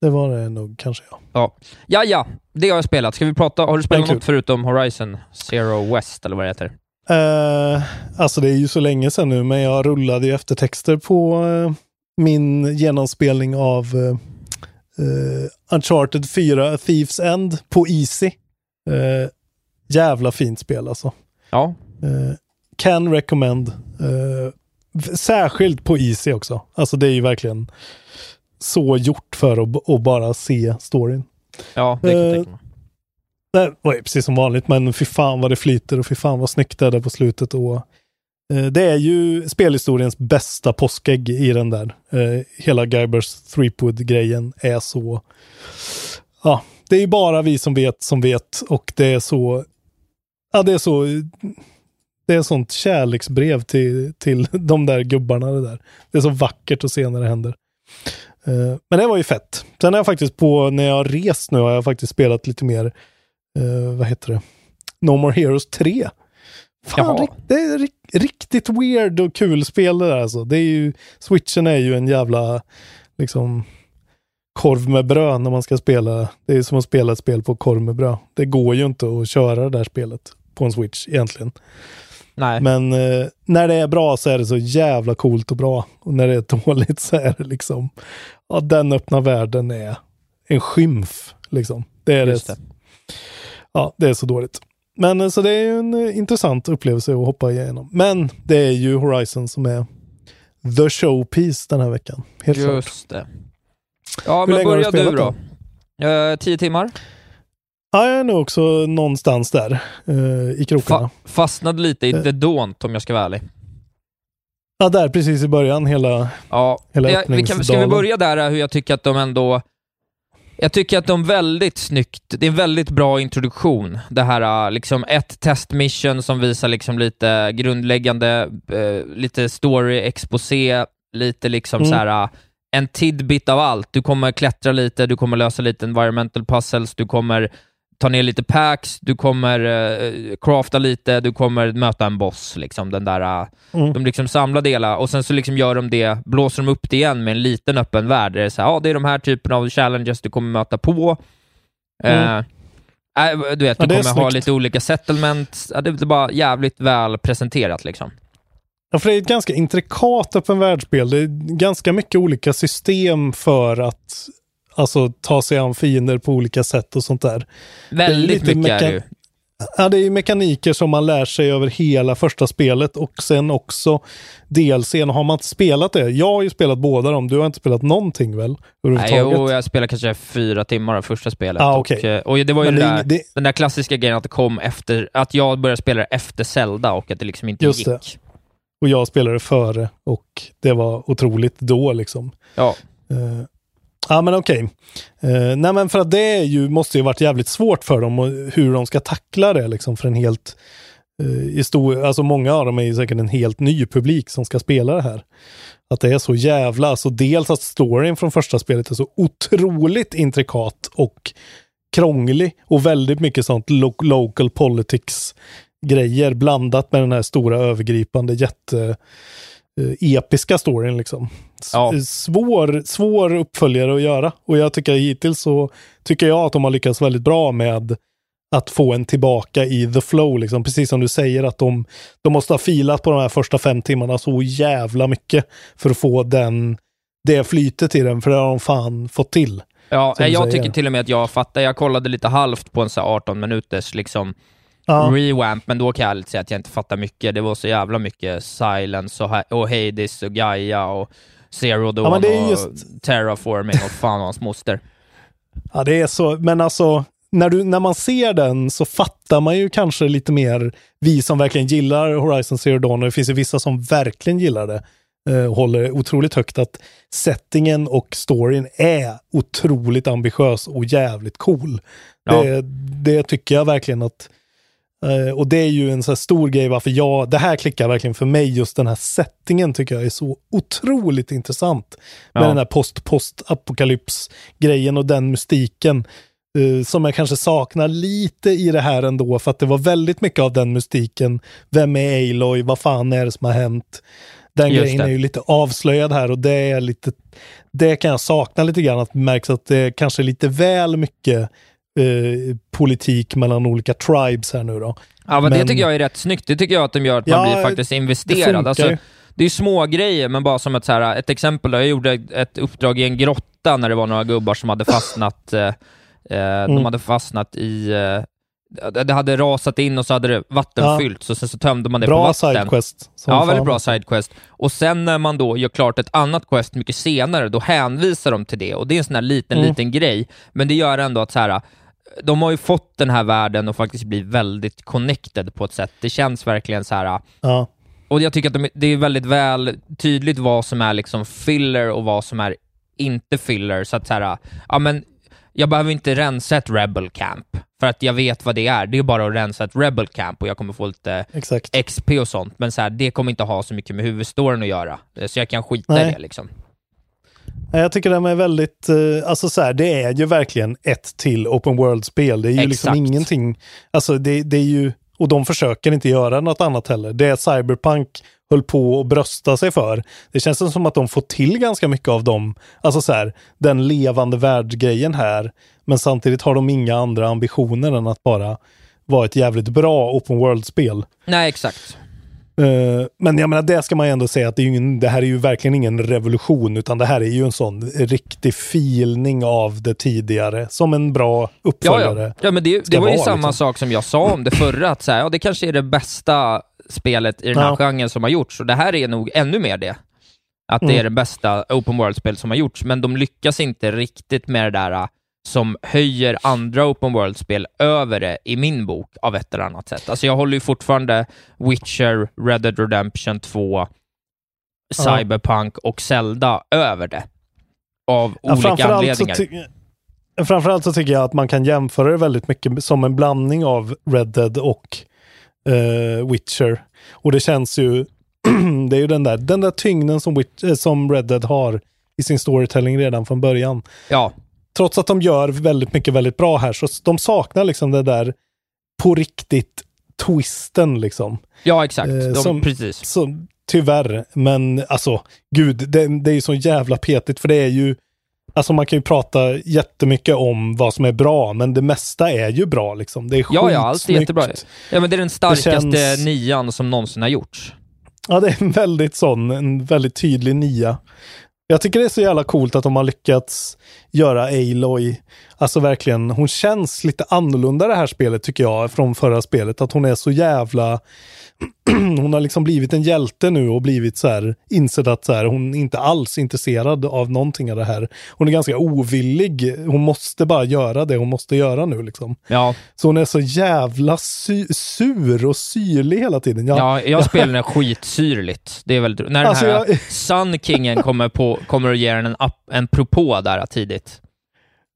Det var det nog kanske ja. Ja, ja, ja det har jag spelat. Ska vi prata... Har du spelat något förutom Horizon Zero West, eller vad det heter? Eh, alltså det är ju så länge sedan nu, men jag rullade ju eftertexter på eh, min genomspelning av eh, Uncharted 4 Thieves End på Easy. Jävla fint spel alltså. Ja. Can recommend. Särskilt på Easy också. Alltså det är ju verkligen så gjort för att, att bara se storyn. Ja, det kan jag tänka mig. Det var ju precis som vanligt, men fy fan vad det flyter och fy fan vad snyggt det är där på slutet. Och, eh, det är ju spelhistoriens bästa påskägg i den där. Eh, hela Guybers Threepwood-grejen är så... Ja, det är ju bara vi som vet som vet och det är så... Ja, det är så... Det är sånt kärleksbrev till, till [LAUGHS] de där gubbarna det där. Det är så vackert att se när det händer. Eh, men det var ju fett. Sen har jag faktiskt på, när jag har rest nu, har jag faktiskt spelat lite mer eh, vad heter det? No More Heroes 3. Fan, det är ri- riktigt weird och kul spel det där alltså. Det är ju, switchen är ju en jävla liksom korv med bröd när man ska spela. Det är som att spela ett spel på korv med bröd. Det går ju inte att köra det där spelet på en switch egentligen. Nej. Men eh, när det är bra så är det så jävla coolt och bra. Och när det är [LAUGHS] dåligt så är det liksom, ja den öppna världen är en skymf. Liksom. Det är det. det. Ja, det är så dåligt. Men eh, så det är ju en eh, intressant upplevelse att hoppa igenom. Men det är ju Horizon som är the showpiece den här veckan. Helt klart. Just det. Ja, Hur men du börja du då. Eh, tio timmar. Ja, jag är nog också någonstans där eh, i krokarna. Fa fastnade lite i Eh. The Daunt, om jag ska vara ärlig. Ja, där precis i början, hela, Ja, hela vi kan, ska vi börja där, eh, hur jag tycker att de ändå... Jag tycker att de väldigt snyggt, det är en väldigt bra introduktion. Det här, eh, liksom ett testmission som visar liksom lite grundläggande, eh, lite story, exposé, lite liksom Mm. så här eh, en tidbit av allt. Du kommer klättra lite, du kommer lösa lite environmental puzzles, du kommer ta ner lite packs, du kommer eh, crafta lite, du kommer möta en boss, liksom den där eh, Mm. de liksom samlar hela och sen så liksom gör de det, blåser de upp det igen med en liten öppen värld. Det är så här, ja, det är de här typen av challenges du kommer möta på. Mm. Eh, äh, du vet, Ja, du kommer ha lite olika settlements. Ja, det är bara jävligt väl presenterat liksom. Ja, för det är ett ganska intrikat öppen världsspel. Det är ganska mycket olika system för att alltså, ta sig an fiender på olika sätt och sånt där. Väldigt mycket är det. Ja, det är ju mekaniker som man lär sig över hela första spelet och sen också DLCn. Har man inte spelat det? Jag har ju spelat båda dem. Du har inte spelat någonting väl? Nej, jo, jag spelade kanske fyra timmar av första spelet. Ah, och, okej. eh, och det var ju den det är där, det- den där klassiska grejen att det kom efter, att jag började spela efter Zelda och att det liksom inte Just gick. det. Och jag spelade före och det var otroligt då liksom. Ja. Eh, Ja men okej. Eh, nej men för att det är ju, måste ju varit jävligt svårt för dem och hur de ska tackla det liksom för en helt eh, i stor, alltså många av dem är ju säkert en helt ny publik som ska spela det här. Att det är så jävla, alltså dels att storyn från första spelet är så otroligt intrikat och krånglig och väldigt mycket sånt lo local politics grejer blandat med den här stora övergripande jätte eh, episka storyn liksom. Ja. Svår, svår uppföljare att göra och jag tycker hittills så tycker jag att de har lyckats väldigt bra med att få en tillbaka i the flow liksom. Precis som du säger att de, de måste ha filat på de här första fem timmarna så jävla mycket för att få den, det flytet i den, för det har de fan fått till. Ja, jag säger. tycker till och med att jag fattar. Jag kollade lite halvt på en så här 18 minuters liksom Ja. rewamp, men då kan jag ärligt säga att jag inte fattar mycket. Det var så jävla mycket Silence och, och Hades och Gaia och Zero Dawn Ja, är och just- Terraforming och fan och hans moster. Ja, det är så, men alltså när, du, när man ser den så fattar man ju kanske lite mer, vi som verkligen gillar Horizon Zero Dawn, och det finns ju vissa som verkligen gillar det, eh, håller otroligt högt, att settingen och storyn är otroligt ambitiös och jävligt cool. Ja. Det, det tycker jag verkligen att eh, och det är ju en så stor grej varför jag, det här klickar verkligen för mig, just den här settingen tycker jag är så otroligt intressant. Med Ja. den här post-post-apokalyps-grejen och den mystiken. eh, som jag kanske saknar lite i det här ändå, för att det var väldigt mycket av den mystiken. Vem är Aloy? Vad fan är det som har hänt? Den Just grejen det. är ju lite avslöjad här och det är lite, det kan jag sakna lite grann, att det märks att det är kanske lite väl mycket eh, politik mellan olika tribes här nu då. Ja, men, det Men- tycker jag är rätt snyggt. Det tycker jag att de gör att man Ja, blir faktiskt det investerad. funkar Alltså, det är små grejer, men bara som ett, så här, ett exempel. Då. Jag gjorde ett uppdrag i en grotta när det var några gubbar som hade fastnat. Eh, eh, Mm. De hade fastnat i... Eh, det det hade rasat in och så hade det vatten Ja. och sen så tömde man det på Bra vatten. sidequest. som Ja, fan. väldigt bra sidequest. Och sen när man då gör klart ett annat quest mycket senare, då hänvisar de till det. Och det är en sån här liten, Mm. liten grej. Men det gör ändå att så här, de har ju fått den här världen och faktiskt bli väldigt connected på ett sätt. Det känns verkligen så här. Ja. Och jag tycker att de, det är väldigt väl tydligt vad som är liksom filler och vad som är inte filler. Så att så här, ja men, jag behöver inte rensa ett rebel camp, för att jag vet vad det är. Det är bara att rensa ett rebel camp och jag kommer få lite Exakt. XP och sånt, men så här, det kommer inte ha så mycket med huvudstoryn att göra. Så jag kan skita i det liksom. Jag tycker de är väldigt, eh, alltså så här, det är ju verkligen ett till open world-spel. Det är ju liksom Exakt. ingenting, alltså det, det är ju, och de försöker inte göra något annat heller. Det Cyberpunk höll på att brösta sig för. Det känns som att de får till ganska mycket av dem, alltså så här, den levande världsgrejen här. Men samtidigt har de inga andra ambitioner än att bara vara ett jävligt bra open world-spel. Nej, exakt. Eh, men jag menar, det ska man ju ändå säga att det, är ingen, det här är ju verkligen ingen revolution, utan det här är ju en sån riktig filning av det tidigare, som en bra Ja, uppföljare. ja. ja men det, det var ju vara, samma liksom. sak som jag sa om det förra, att så här, ja, det kanske är det bästa spelet i den här Ja. genren som har gjorts, och det här är nog ännu mer det. Att det Mm. är det bästa open world-spel som har gjorts, men de lyckas inte riktigt med det där som höjer andra open world-spel över det i min bok av ett eller annat sätt. Alltså jag håller ju fortfarande Witcher, Red Dead Redemption 2, Ja. Cyberpunk och Zelda över det. Av Ja, olika framförallt, så anledningar. ty- framförallt så tycker jag att man kan jämföra det väldigt mycket som en blandning av Red Dead och eh, Witcher. Och det känns ju, [CLEARS THROAT] det är ju den där, den där tyngden som, Witch, eh, som Red Dead har i sin storytelling redan från början. Ja, trots att de gör väldigt mycket väldigt bra här, så de saknar liksom det där på riktigt twisten liksom. ja exakt. Eh, De, som- precis. Så, tyvärr, men alltså gud, det, det är ju så jävla petigt för det är ju Alltså man kan ju prata jättemycket om vad som är bra, men det mesta är ju bra liksom. Det är Ja, ja, allt är jättebra. Ja, men det är den starkaste känns- nian som någonsin har gjorts. Ja, det är en väldigt sån, en väldigt tydlig nia. Jag tycker det är så jävla coolt att de har lyckats göra Aloy, alltså verkligen, hon känns lite annorlunda det här spelet tycker jag, från förra spelet. Att hon är så jävla, [CLEARS THROAT] hon har liksom blivit en hjälte nu och blivit så här, insett att så här, hon är inte alls intresserad av någonting av det här. Hon är ganska ovillig, hon måste bara göra det hon måste göra nu liksom. Ja, Så hon är så jävla sy- sur och syrlig hela tiden. Jag, ja jag spelar den skitsyrligt. Det är väldigt. När den Alltså, här jag- Sun Kingen kommer, på, kommer att ge den en, app, en propå där tidigt.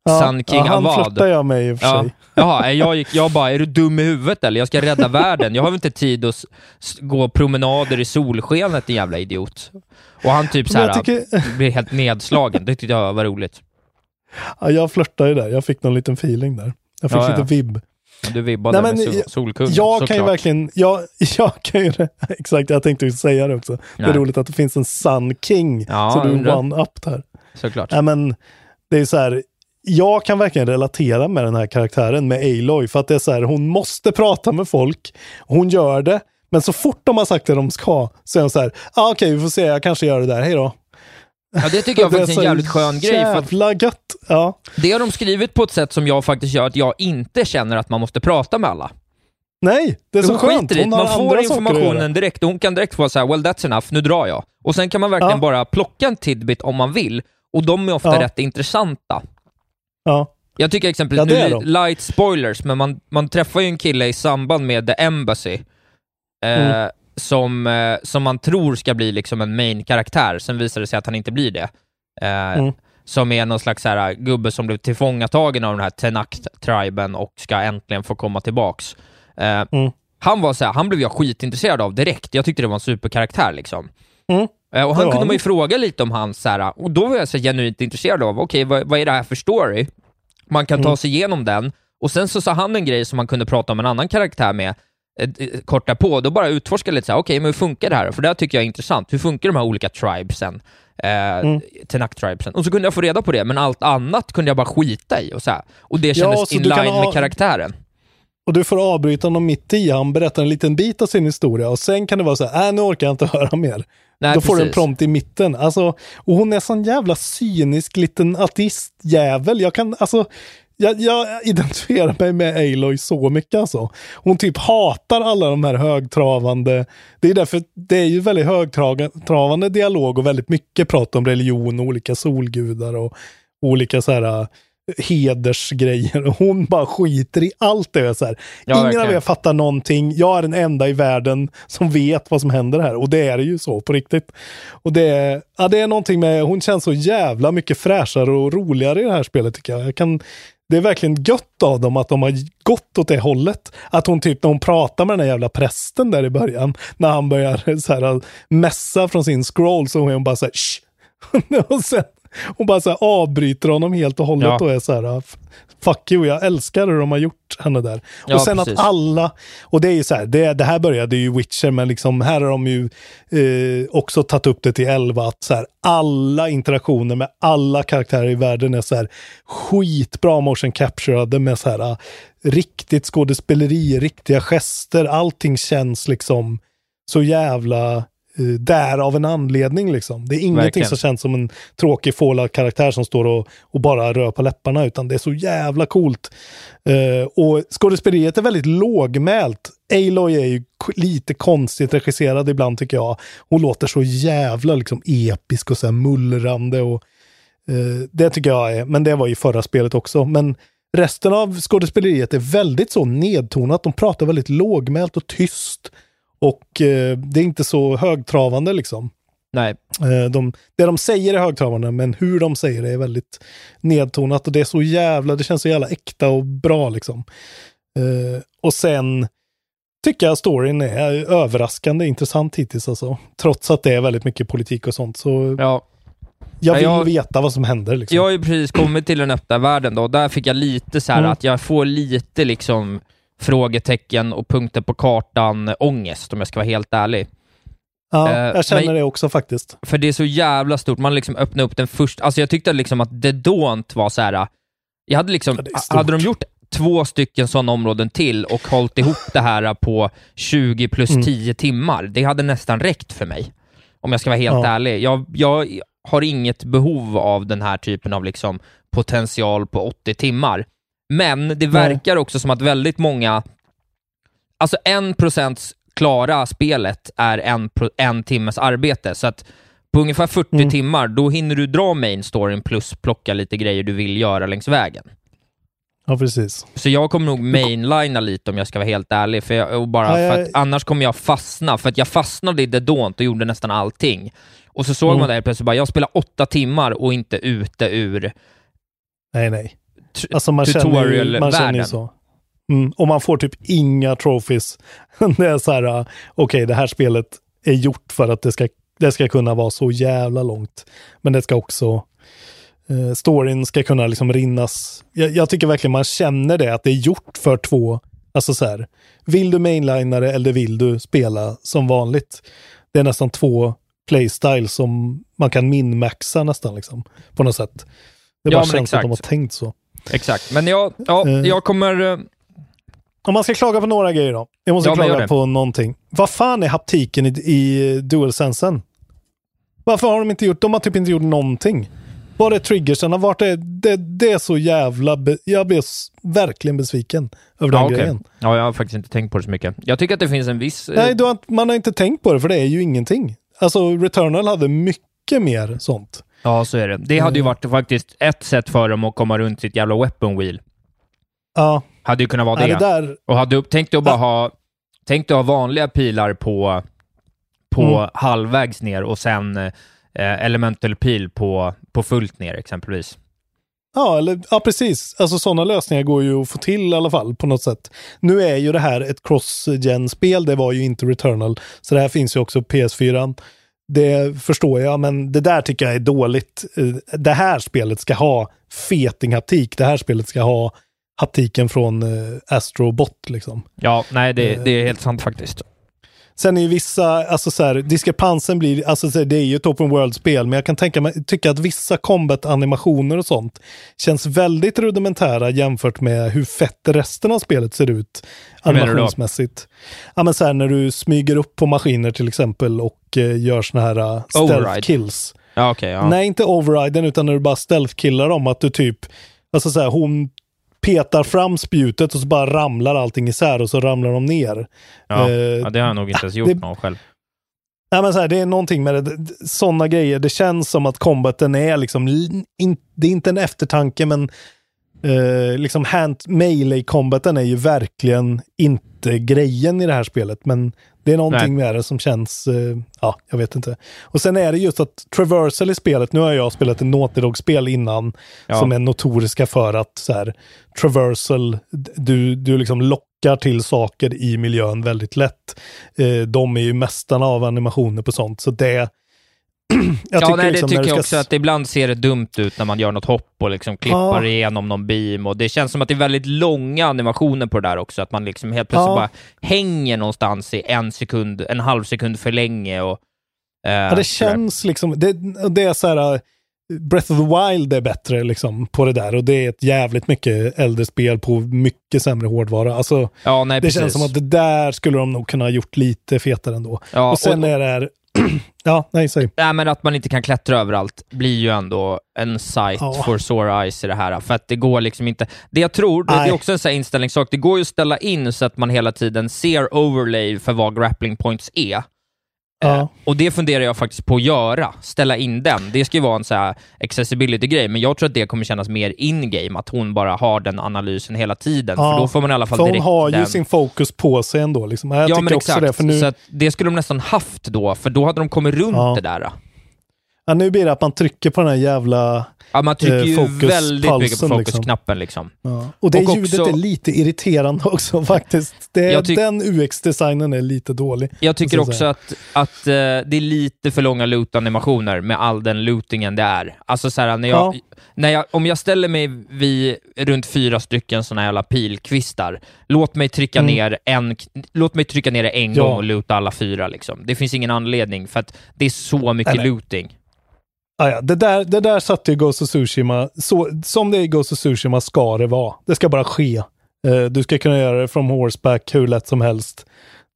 Ja, Sun King ja, han Avad. flörtar jag med i och för Ja. sig. Jaha, jag, gick, jag bara, är du dum i huvudet eller? Jag ska rädda [LAUGHS] världen. Jag har väl inte tid att gå promenader i solskenet, din jävla idiot. Och han typ såhär, tycker- [LAUGHS] blir helt nedslagen. Det tyckte jag var roligt. Ja, jag flörtade ju där. Jag fick någon liten feeling där. Jag fick Ja, lite vibb. Du vibbade Nej, men med sol, jag- Solkungen, Jag kan ju såklart. verkligen, jag, [LAUGHS] jag kan ju, exakt, jag tänkte ju säga det också. Det är roligt att det finns en Sun King, så du är one-up där. Såklart. Nej men, det är så här, jag kan verkligen relatera med den här karaktären, med Aloy, för att det är så här, hon måste prata med folk, hon gör det, men så fort de har sagt det de ska, så är hon så här, ah, okej vi får se, jag kanske gör det där, hej då. Ja, det tycker jag [LAUGHS] Det faktiskt är en så jävligt skön grej. För gött! Ja. det har de skrivit på ett sätt som jag faktiskt gör att jag inte känner att man måste prata med alla. Nej, det är så hon skönt. Hon Man får informationen direkt och hon kan direkt få säga well that's enough, nu drar jag. Och sen kan man verkligen Ja. bara plocka en tidbit om man vill. Och de är ofta Ja. rätt intressanta. Ja. Jag tycker exempelvis, Ja, nu light spoilers, men man, man träffar ju en kille i samband med The Embassy, eh, Mm. som, eh, som man tror ska bli liksom en main-karaktär, sen visar det sig att han inte blir det. Eh, Mm. Som är någon slags här, gubbe som blev tillfångatagen av den här Tenakt-triben och ska äntligen få komma tillbaks. Eh, Mm. Han var så här, han blev jag skitintresserad av direkt, jag tyckte det var en superkaraktär liksom. Eh, Och han kunde man ju fråga lite om hans, så här, och då var jag så genuint intresserad av, okej vad, vad är det här för story? Man kan ta Mm. sig igenom den, och sen så sa han en grej som man kunde prata om en annan karaktär med, eh, eh, kort därpå, då bara utforska lite så här, okej men hur funkar det här? För det här tycker jag är intressant, hur funkar de här olika tribesen? Eh, Mm. Tenak-tribesen. Och så kunde jag få reda på det, men allt annat kunde jag bara skita i och så här. Och det Ja, kändes så in line ha- med karaktären. Och du får avbryta honom mitt i. Han berättar en liten bit av sin historia och sen kan det vara så här, äh, nu orkar jag inte [LAUGHS] höra mer. Nej, Då får du en precis. prompt i mitten. Alltså, och hon är sån jävla cynisk liten ateistjävel. Jag kan, alltså, jag, jag [LAUGHS] identifierar mig med Aloy så mycket alltså. Hon typ hatar alla de här högtravande, det är därför det är ju väldigt högtravande dialog och väldigt mycket prat om religion och olika solgudar och olika så här hedersgrejer. Hon bara skiter i allt det. Så här. Ja, Ingen verkligen. av er fattar någonting. Jag är den enda i världen som vet vad som händer här. Och det är det ju så på riktigt. Och det är, ja, det är någonting med, hon känns så jävla mycket fräschare och roligare i det här spelet tycker jag. jag kan, det är verkligen gött av dem att de har gått åt det hållet. Att hon typ när hon pratar med den där jävla prästen där i början, när han börjar så här mässa från sin scroll så är hon bara så här Shh! [LAUGHS] och sen hon bara så här avbryter honom helt och hållet Ja. och är så här fuck you, jag älskar hur de har gjort henne där. Ja, och sen precis. att alla, och det är ju så här, det, det här började ju Witcher, men liksom här har de ju eh, också tagit upp det till 11, att så här, alla interaktioner med alla karaktärer i världen är så här skitbra motion capturade med så här ah, riktigt skådespeleri, riktiga gester, allting känns liksom så jävla eh, där av en anledning liksom. Det är ingenting Verkligen. som känns som en tråkig Fallout-karaktär som står och, och bara rör på läpparna, utan det är så jävla coolt. Eh, och skådespeleriet är väldigt lågmält. Aloy är ju lite konstigt regisserad ibland tycker jag. Hon låter så jävla liksom episk och så här mullrande och eh, det tycker jag är, men det var ju förra spelet också. Men resten av skådespeleriet är väldigt så nedtonat. De pratar väldigt lågmält och tyst. Och eh, det är inte så högtravande liksom. Nej, Eh, de, det de säger är högtravande, men hur de säger det är väldigt nedtonat. Och det är så jävla, det känns så jävla äkta och bra liksom. Eh, och sen tycker jag storyn är överraskande intressant hittills alltså. Trots att det är väldigt mycket politik och sånt. Så ja. jag vill Ja, jag- veta vad som händer liksom. Jag har ju precis kommit till den öppna världen då, och där fick jag lite så här Mm. att jag får lite liksom frågetecken och punkter på kartan ångest, om jag ska vara helt ärlig. ja, eh, jag känner men- det också faktiskt. För det är så jävla stort, man liksom öppnar upp den första, alltså jag tyckte liksom att The Daunt var så här. jag hade liksom, Ja, det hade de gjort två stycken sådana områden till och hållit ihop det här på 20 plus Mm. 10 timmar. Det hade nästan räckt för mig, om jag ska vara helt Ja. ärlig. Jag, jag har inget behov av den här typen av liksom potential på 80 timmar. Men det verkar också som att väldigt många, alltså en procents klara spelet är en, en timmes arbete, så att på ungefär 40 Mm. timmar, då hinner du dra main storyn plus plocka lite grejer du vill göra längs vägen. Ja, precis. Så jag kommer nog mainlina lite om jag ska vara helt ärlig, för, jag, bara Ja, för att annars kommer jag fastna, för att jag fastnade i The Daunt och gjorde nästan allting. Och så såg Mm. man där plötsligt bara, jag spelar åtta timmar och inte ute ur Nej, nej. Alltså man tutorial-världen. så. Mm. Och man får typ inga trophies. [LAUGHS] det är så här, uh, okej, det här spelet är gjort för att det ska, det ska kunna vara så jävla långt. Men det ska också, uh, storyn ska kunna liksom rinnas. Jag, jag tycker verkligen man känner det, att det är gjort för två, alltså så här, vill du mainlinare eller vill du spela som vanligt? Det är nästan två playstyles som man kan minmaxa nästan liksom, på något sätt. Det Ja, bara känns att de har exakt. tänkt så. Exakt, men jag, ja, Eh. jag kommer... eh, Om man ska klaga på några grejer då. Jag måste Ja, klaga på någonting. Vad fan är haptiken i, i DualSensen? Varför har de inte gjort, de har typ inte gjort någonting. Var är triggersarna? Vart är, det, det är så jävla, be, jag blev s- verkligen besviken över den Ja, grejen. ja, jag har faktiskt inte tänkt på det så mycket. Jag tycker att det finns en viss... eh, Nej, har, man har inte tänkt på det för det är ju ingenting. Alltså Returnal hade mycket mer sånt. Ja, så är det. Det hade ju Mm. varit faktiskt ett sätt för dem att komma runt sitt jävla weapon wheel. Ja, Hade ju kunnat vara ja, det. det där, Och hade upp, tänk dig att bara ha, tänk dig att ha vanliga pilar på, på Mm. halvvägs ner och sen eh, elemental pil på, på fullt ner exempelvis. Ja, eller, ja, precis. Alltså sådana lösningar går ju att få till i alla fall på något sätt. Nu är ju det här ett cross-gen-spel, det var ju inte Returnal. Så det här finns ju också på PS4. Det förstår jag, men det där tycker jag är dåligt. Eh, Det här spelet ska ha feting-haptik. Det här spelet ska ha haptiken från eh, Astrobot liksom. Ja, nej, det, Eh. det är helt sant faktiskt. Sen är ju vissa, alltså så här, diskrepansen blir, alltså så här, det är ju ett open world-spel, men jag kan tänka mig, tycka att vissa combat-animationer och sånt känns väldigt rudimentära jämfört med hur fett resten av spelet ser ut animationsmässigt. Ja men så här när du smyger upp på maskiner till exempel och eh, gör såna här uh, stealth kills. Ja, okej. ja. Nej, inte overriden, utan när du bara stealth-killar dem, att du typ, alltså så här, hon petar fram spjutet och så bara ramlar allting isär och så ramlar de ner. Ja. Eh, ja, det har jag nog inte ens gjort det- någon själv. Nej, men så här, det är någonting med det. Sådana grejer. Det känns som att combaten är liksom, li- in, det är inte en eftertanke, men eh, liksom hand melee combaten är ju verkligen inte grejen i det här spelet. Men det är någonting med det som känns, eh, ja, jag vet inte. Och sen är det just att traversal i spelet, nu har jag spelat ett Naughty Dog-spel innan, Ja. som är notoriska för att så här, traversal, du, du liksom lockar till saker i miljön väldigt lätt. Eh, de är ju mästarna av animationer på sånt, så det... [CLEARS THROAT] jag ja, nej, det liksom tycker jag ska också att ibland ser det dumt ut när man gör något hopp och liksom klippar Ja. igenom någon beam och det känns som att det är väldigt långa animationer på det där också, att man liksom helt plötsligt Ja. bara hänger någonstans i en sekund, en halv sekund för länge och... eh, Ja, det känns liksom, det, det är så här, uh, Breath of the Wild är bättre liksom på det där och det är ett jävligt mycket äldre spel på mycket sämre hårdvara. Alltså, Ja, nej, det precis. känns som att det där skulle de nog kunna ha gjort lite fetare ändå. Ja, och sen och- är det här, [CLEARS THROAT] ja, nej, säg. Nej, men att man inte kan klättra överallt blir ju ändå en sight Ja. for sore eyes i det här. För att det går liksom inte... Det jag tror, det, det är också en sån här inställningssak, det går ju att ställa in så att man hela tiden ser overlay för vad grappling points är. Ja. Och det funderar jag faktiskt på att göra, ställa in den. Det ska ju vara en så här accessibility-grej, men jag tror att det kommer kännas mer in-game, att hon bara har den analysen hela tiden. Ja, för då får man i alla fall För hon direkt har ju den... sin fokus på sig ändå. Liksom. Jag ja, men exakt. det. För nu, Så det skulle de nästan haft då, för då hade de kommit runt Ja. det där. Ja, nu blir det att man trycker på den här jävla... Ja, man trycker Eh, ju väldigt mycket på fokusknappen liksom. Ja. Och det Och ljudet också- är lite irriterande också [LAUGHS] faktiskt. Det, tyck- den UX-designen är lite dålig. Jag tycker också att, att eh, det är lite för långa loot-animationer med all den lootingen det är. Alltså så här, när jag, Ja. när jag, om jag ställer mig vid runt fyra stycken såna jävla pilkvistar, låt mig trycka Mm. ner en, låt mig trycka ner det en Ja. gång och loota alla fyra. Liksom. Det finns ingen anledning, för att det är så mycket nej. looting. Ah, ja. det, där, det där satte ju Ghost of Tsushima, så, som det är i Ghost of Tsushima ska det vara. Det ska bara ske. Eh, du ska kunna göra det from horseback hur lätt som helst.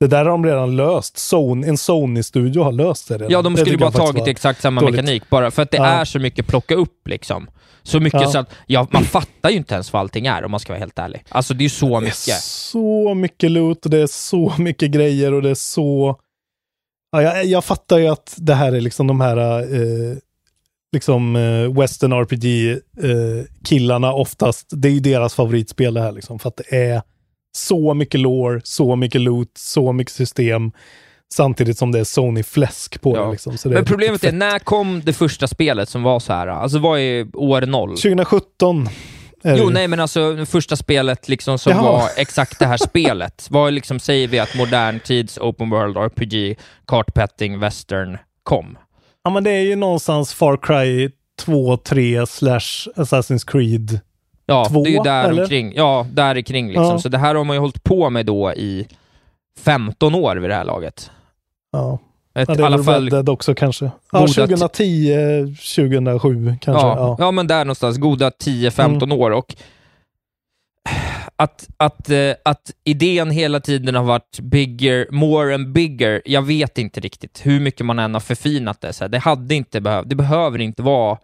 Det där har de redan löst. Sony, en Sony-studio har löst det redan. Ja, de skulle bara tagit exakt samma dåligt. mekanik, bara för att det Ja. är så mycket plocka upp liksom. Så mycket Ja. så att, ja, man fattar ju inte ens vad allting är om man ska vara helt ärlig. Alltså det är ju så Det är mycket. så mycket loot och det är så mycket grejer och det är så... Ja, jag, jag fattar ju att det här är liksom de här eh, liksom eh, Western RPG-killarna oftast. Det är ju deras favoritspel det här liksom. För att det är så mycket lore, så mycket loot, så mycket system. Samtidigt som det är Sony-fläsk på Ja. det. Liksom. Det Men problemet är, fett. när kom det första spelet som var så här? Alltså vad är år noll? 2017. är det Jo, nej men alltså första spelet liksom som Jaha. var exakt det här spelet. [LAUGHS] Vad liksom säger vi att modern tids open world RPG, kartpetting, western kom? Ja, men det är ju någonstans Far Cry 2, 3 slash Assassin's Creed. Ja, Två, det är ju där eller? omkring. Ja, där kring liksom. Ja. Så det här har man ju hållit på med då i 15 år vid det här laget. Ja, Ett, ja det är alla fall, Red Dead också kanske. Ja, goda 2010, 2007 kanske. ja, Ja. ja. men där någonstans, goda 10-15 Mm. år. Och att, att, eh, att idén hela tiden har varit bigger, more and bigger, jag vet inte riktigt hur mycket man än har förfinat det. Så det hade inte behövt, det behöver inte vara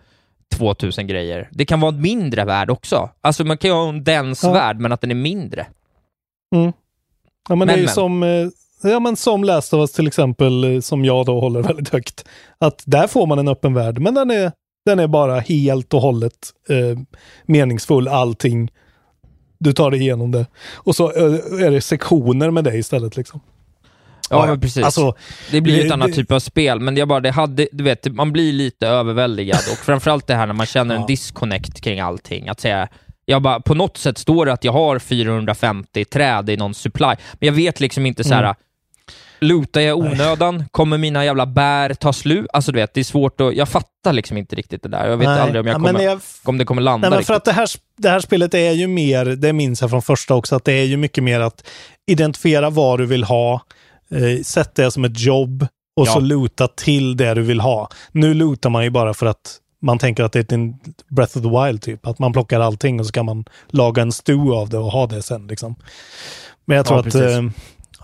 2000 grejer. Det kan vara en mindre värld också. Alltså man kan ju ha en dens Ja. värld, men att den är mindre. Mm. Ja, men, det är Men, ju men. som, eh, ja, men som Last of Us till exempel, eh, som jag då håller väldigt högt. Att där får man en öppen värld, men den är, den är bara helt och hållet eh, meningsfull, allting. Du tar dig igenom det. Och så eh, är det sektioner med det istället. Liksom. Ja, men precis. Alltså, det blir det- ett annat det- typ av spel, men jag bara, det hade, du vet, man blir lite överväldigad och framförallt det här när man känner en Ja. disconnect kring allting. Att säga, jag bara, på något sätt står det att jag har 450 träd i någon supply, men jag vet liksom inte så här. Mm. Lutar jag onödan? Kommer mina jävla bär ta slut? Alltså du vet, det är svårt att... Jag fattar liksom inte riktigt det där. Jag vet Nej, aldrig om, jag kommer, jag- om det kommer landa Nej, men riktigt. för att det här, det här spelet är ju mer, det minns jag från första också, att det är ju mycket mer att identifiera vad du vill ha, eh, sätt det som ett jobb och Ja. så luta till det du vill ha. Nu lutar man ju bara för att man tänker att det är en Breath of the Wild typ, att man plockar allting och så kan man laga en stew av det och ha det sen liksom. Men jag tror Ja, att eh,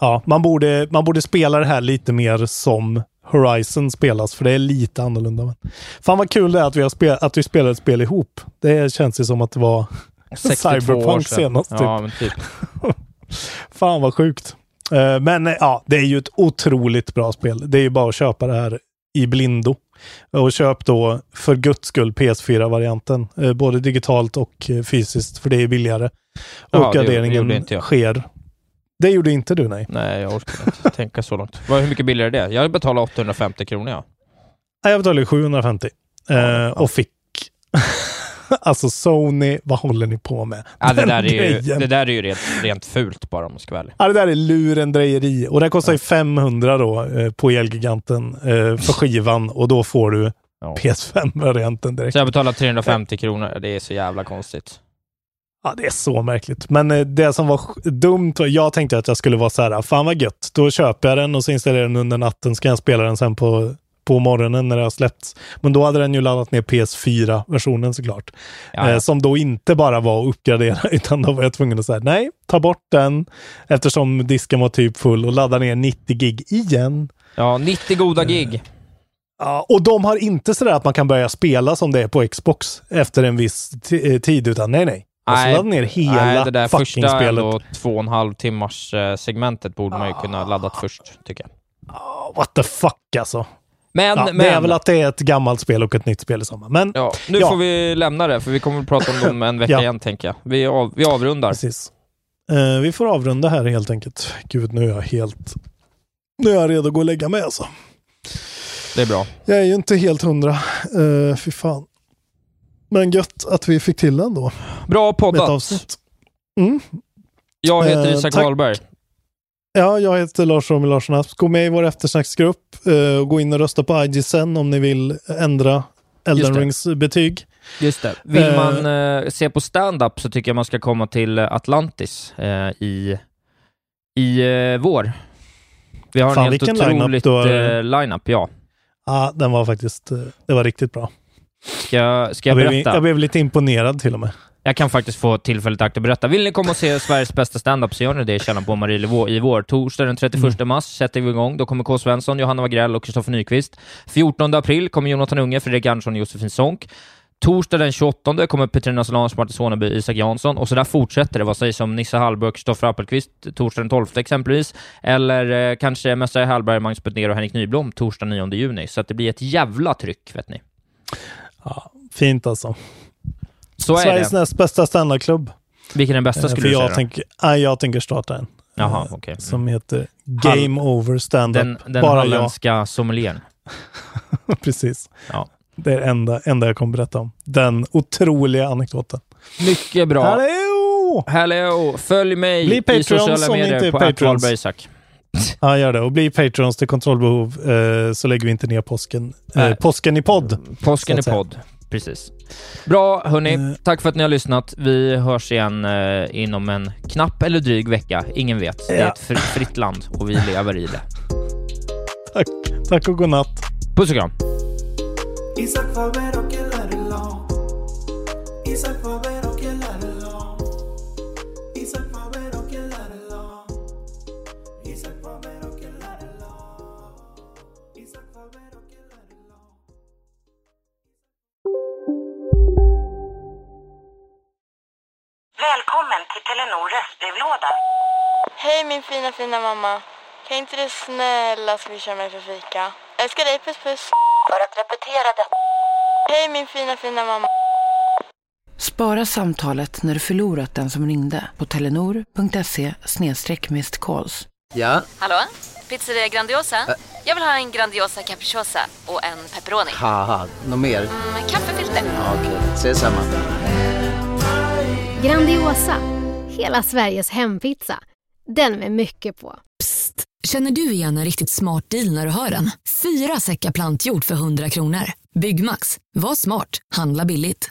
ja, man, borde, man borde spela det här lite mer som Horizon spelas, för det är lite annorlunda. Men. Fan vad kul det är att vi, har spel, att vi spelar ett spel ihop. Det känns ju som att det var [LAUGHS] 62 år Cyberpunk senast. Typ. Ja, men typ. [LAUGHS] Fan vad sjukt. Eh, Men eh, ja, det är ju ett otroligt bra spel. Det är ju bara att köpa det här i blindo. Och köp då för guds skull PS4-varianten. eh, Både digitalt och fysiskt, för det är billigare. Ja, Och gjorde graderingen sker. Det gjorde inte du, nej. Nej, jag orkar inte tänka så långt. Hur mycket billigare är det? Jag betalar 850 kronor, ja. Nej, Jag betalade 750. eh, Och fick... [LAUGHS] alltså Sony, vad håller ni på med? ja det, där är ju, det där är ju rent, rent fult bara om man ska vara ärlig. Ja, det där är lurendrejeri. Och den kostar ju 500 då eh, på Elgiganten eh, för skivan och då får du Ja. PS5-varianten direkt. Så jag betalar 350 kronor. Det är så jävla konstigt. Ja, det är så märkligt. Men eh, det som var dumt, jag tänkte att jag skulle vara så här, fan vad gött, då köper jag den och så installerar jag den under natten, så kan jag spela den sen på, på morgonen när det har släppts. Men då hade den ju laddat ner PS4-versionen såklart. Ja, Eh, som då inte bara var att uppgradera, [LAUGHS] utan då var jag tvungen att säga nej, ta bort den, eftersom disken var typ full och ladda ner 90 gig igen. ja 90 goda gig. Ja, och de har inte sådär att man kan börja spela som det är på Xbox efter en viss eh, tid, utan nej, nej. Alltså ladda ner hela nej, det där fucking första spelet. ändå två och en halv timmars eh, segmentet borde man ju kunna laddat först, tycker jag. What the fuck alltså. Men, Ja, men... Det är väl att det är ett gammalt spel och ett nytt spel i samma. Men Ja, nu Ja. får vi lämna det, för vi kommer att prata om dem en [LAUGHS] vecka Ja. igen, tänker jag. Vi, av, vi avrundar. precis. Eh, vi får avrunda här helt enkelt. Gud, nu är jag helt... Nu är jag redo att gå och lägga mig alltså. Det är bra. Jag är ju inte helt hundra. Uh, fy fan. Men gött att vi fick till den då. Bra poddat. Mm. Jag heter Eh, Isak. Wahlberg. Ja, jag heter Lars Romil Larsson Asp. Gå med i vår eftersnacksgrupp eh, och gå in och rösta på IG sen om ni vill ändra Elden. Rings betyg. Just det. Vill Eh. man eh, se på stand-up så tycker jag man ska komma till eh, Atlantis i, i vår. Vi har Fan, en helt line-up otroligt line-up, ja. Ja, den var faktiskt, det var riktigt bra. Ska, ska Jag jag blev, berätta? jag blev lite imponerad till och med. Jag kan faktiskt få tillfället att berätta. Vill ni komma och se Sveriges bästa standup så gör ni det i Källaren på Marielevå i vår. Torsdag den 31 Mm. mars sätter vi igång. Då kommer K. Svensson, Johanna Wagrell och Kristoffer Nyqvist. 14 april kommer Jonathan Unge, Fredrik Andersson och Josefin Sonck. Torsdag den 28 kommer Petrina Solange, Martin Soneby, Isak Jansson och så där fortsätter det. Vad sägs om Nissa Hallberg och Kristoffer Appelqvist torsdag den 12 exempelvis? Eller eh, kanske Messiah Hallberg, Magnus Betnér och Henrik Nyblom torsdag 9 juni. Så att det blir ett jävla tryck, vet ni. Ja, fint alltså. Så är Sveriges det. näst bästa standardklubb. Vilken är den bästa Eh, skulle för du jag säga? då? tänker, nej, jag tänker starta en. Jaha, eh. Mm. Som heter Game Over Standup. Den, den Bara jag. holländska sommelieren. [LAUGHS] Precis. Ja. Det är det enda, enda jag kommer berätta om. Den otroliga anekdoten. Mycket bra. Hallå! Hallå! Följ mig Bli i Patreons sociala medier på Patreons. Ja, gör det. Och bli Patrons till kontrollbehov eh, så lägger vi inte ner påsken. Eh, påsken i podd. Påsken i podd. Precis. Bra, hörni. Eh. Tack för att ni har lyssnat. Vi hörs igen eh, inom en knapp eller dryg vecka. Ingen vet. Det är Ja. ett fri- fritt land och vi lever i det. Tack, tack och godnatt. Puss och kram. Välkommen till Telenor röstbrevlåda. Hej min fina fina mamma. Kan inte du snälla swisha mig för fika? Älskar dig, puss puss. För att repetera detta. Hej min fina fina mamma. Spara samtalet när du förlorat den som ringde på telenor.se calls. Ja, Hallå? Pizzeria Grandiosa? Jag vill ha en Grandiosa capriciosa och en pepperoni. något mer? Med kaffefilter. Ja, Okej, ses samma. Grandiosa, hela Sveriges hempizza. Den med mycket på. Psst! Känner du igen en riktigt smart deal när du hör den? Fyra säckar plantjord för 100 kronor. Byggmax. Var smart. Handla billigt.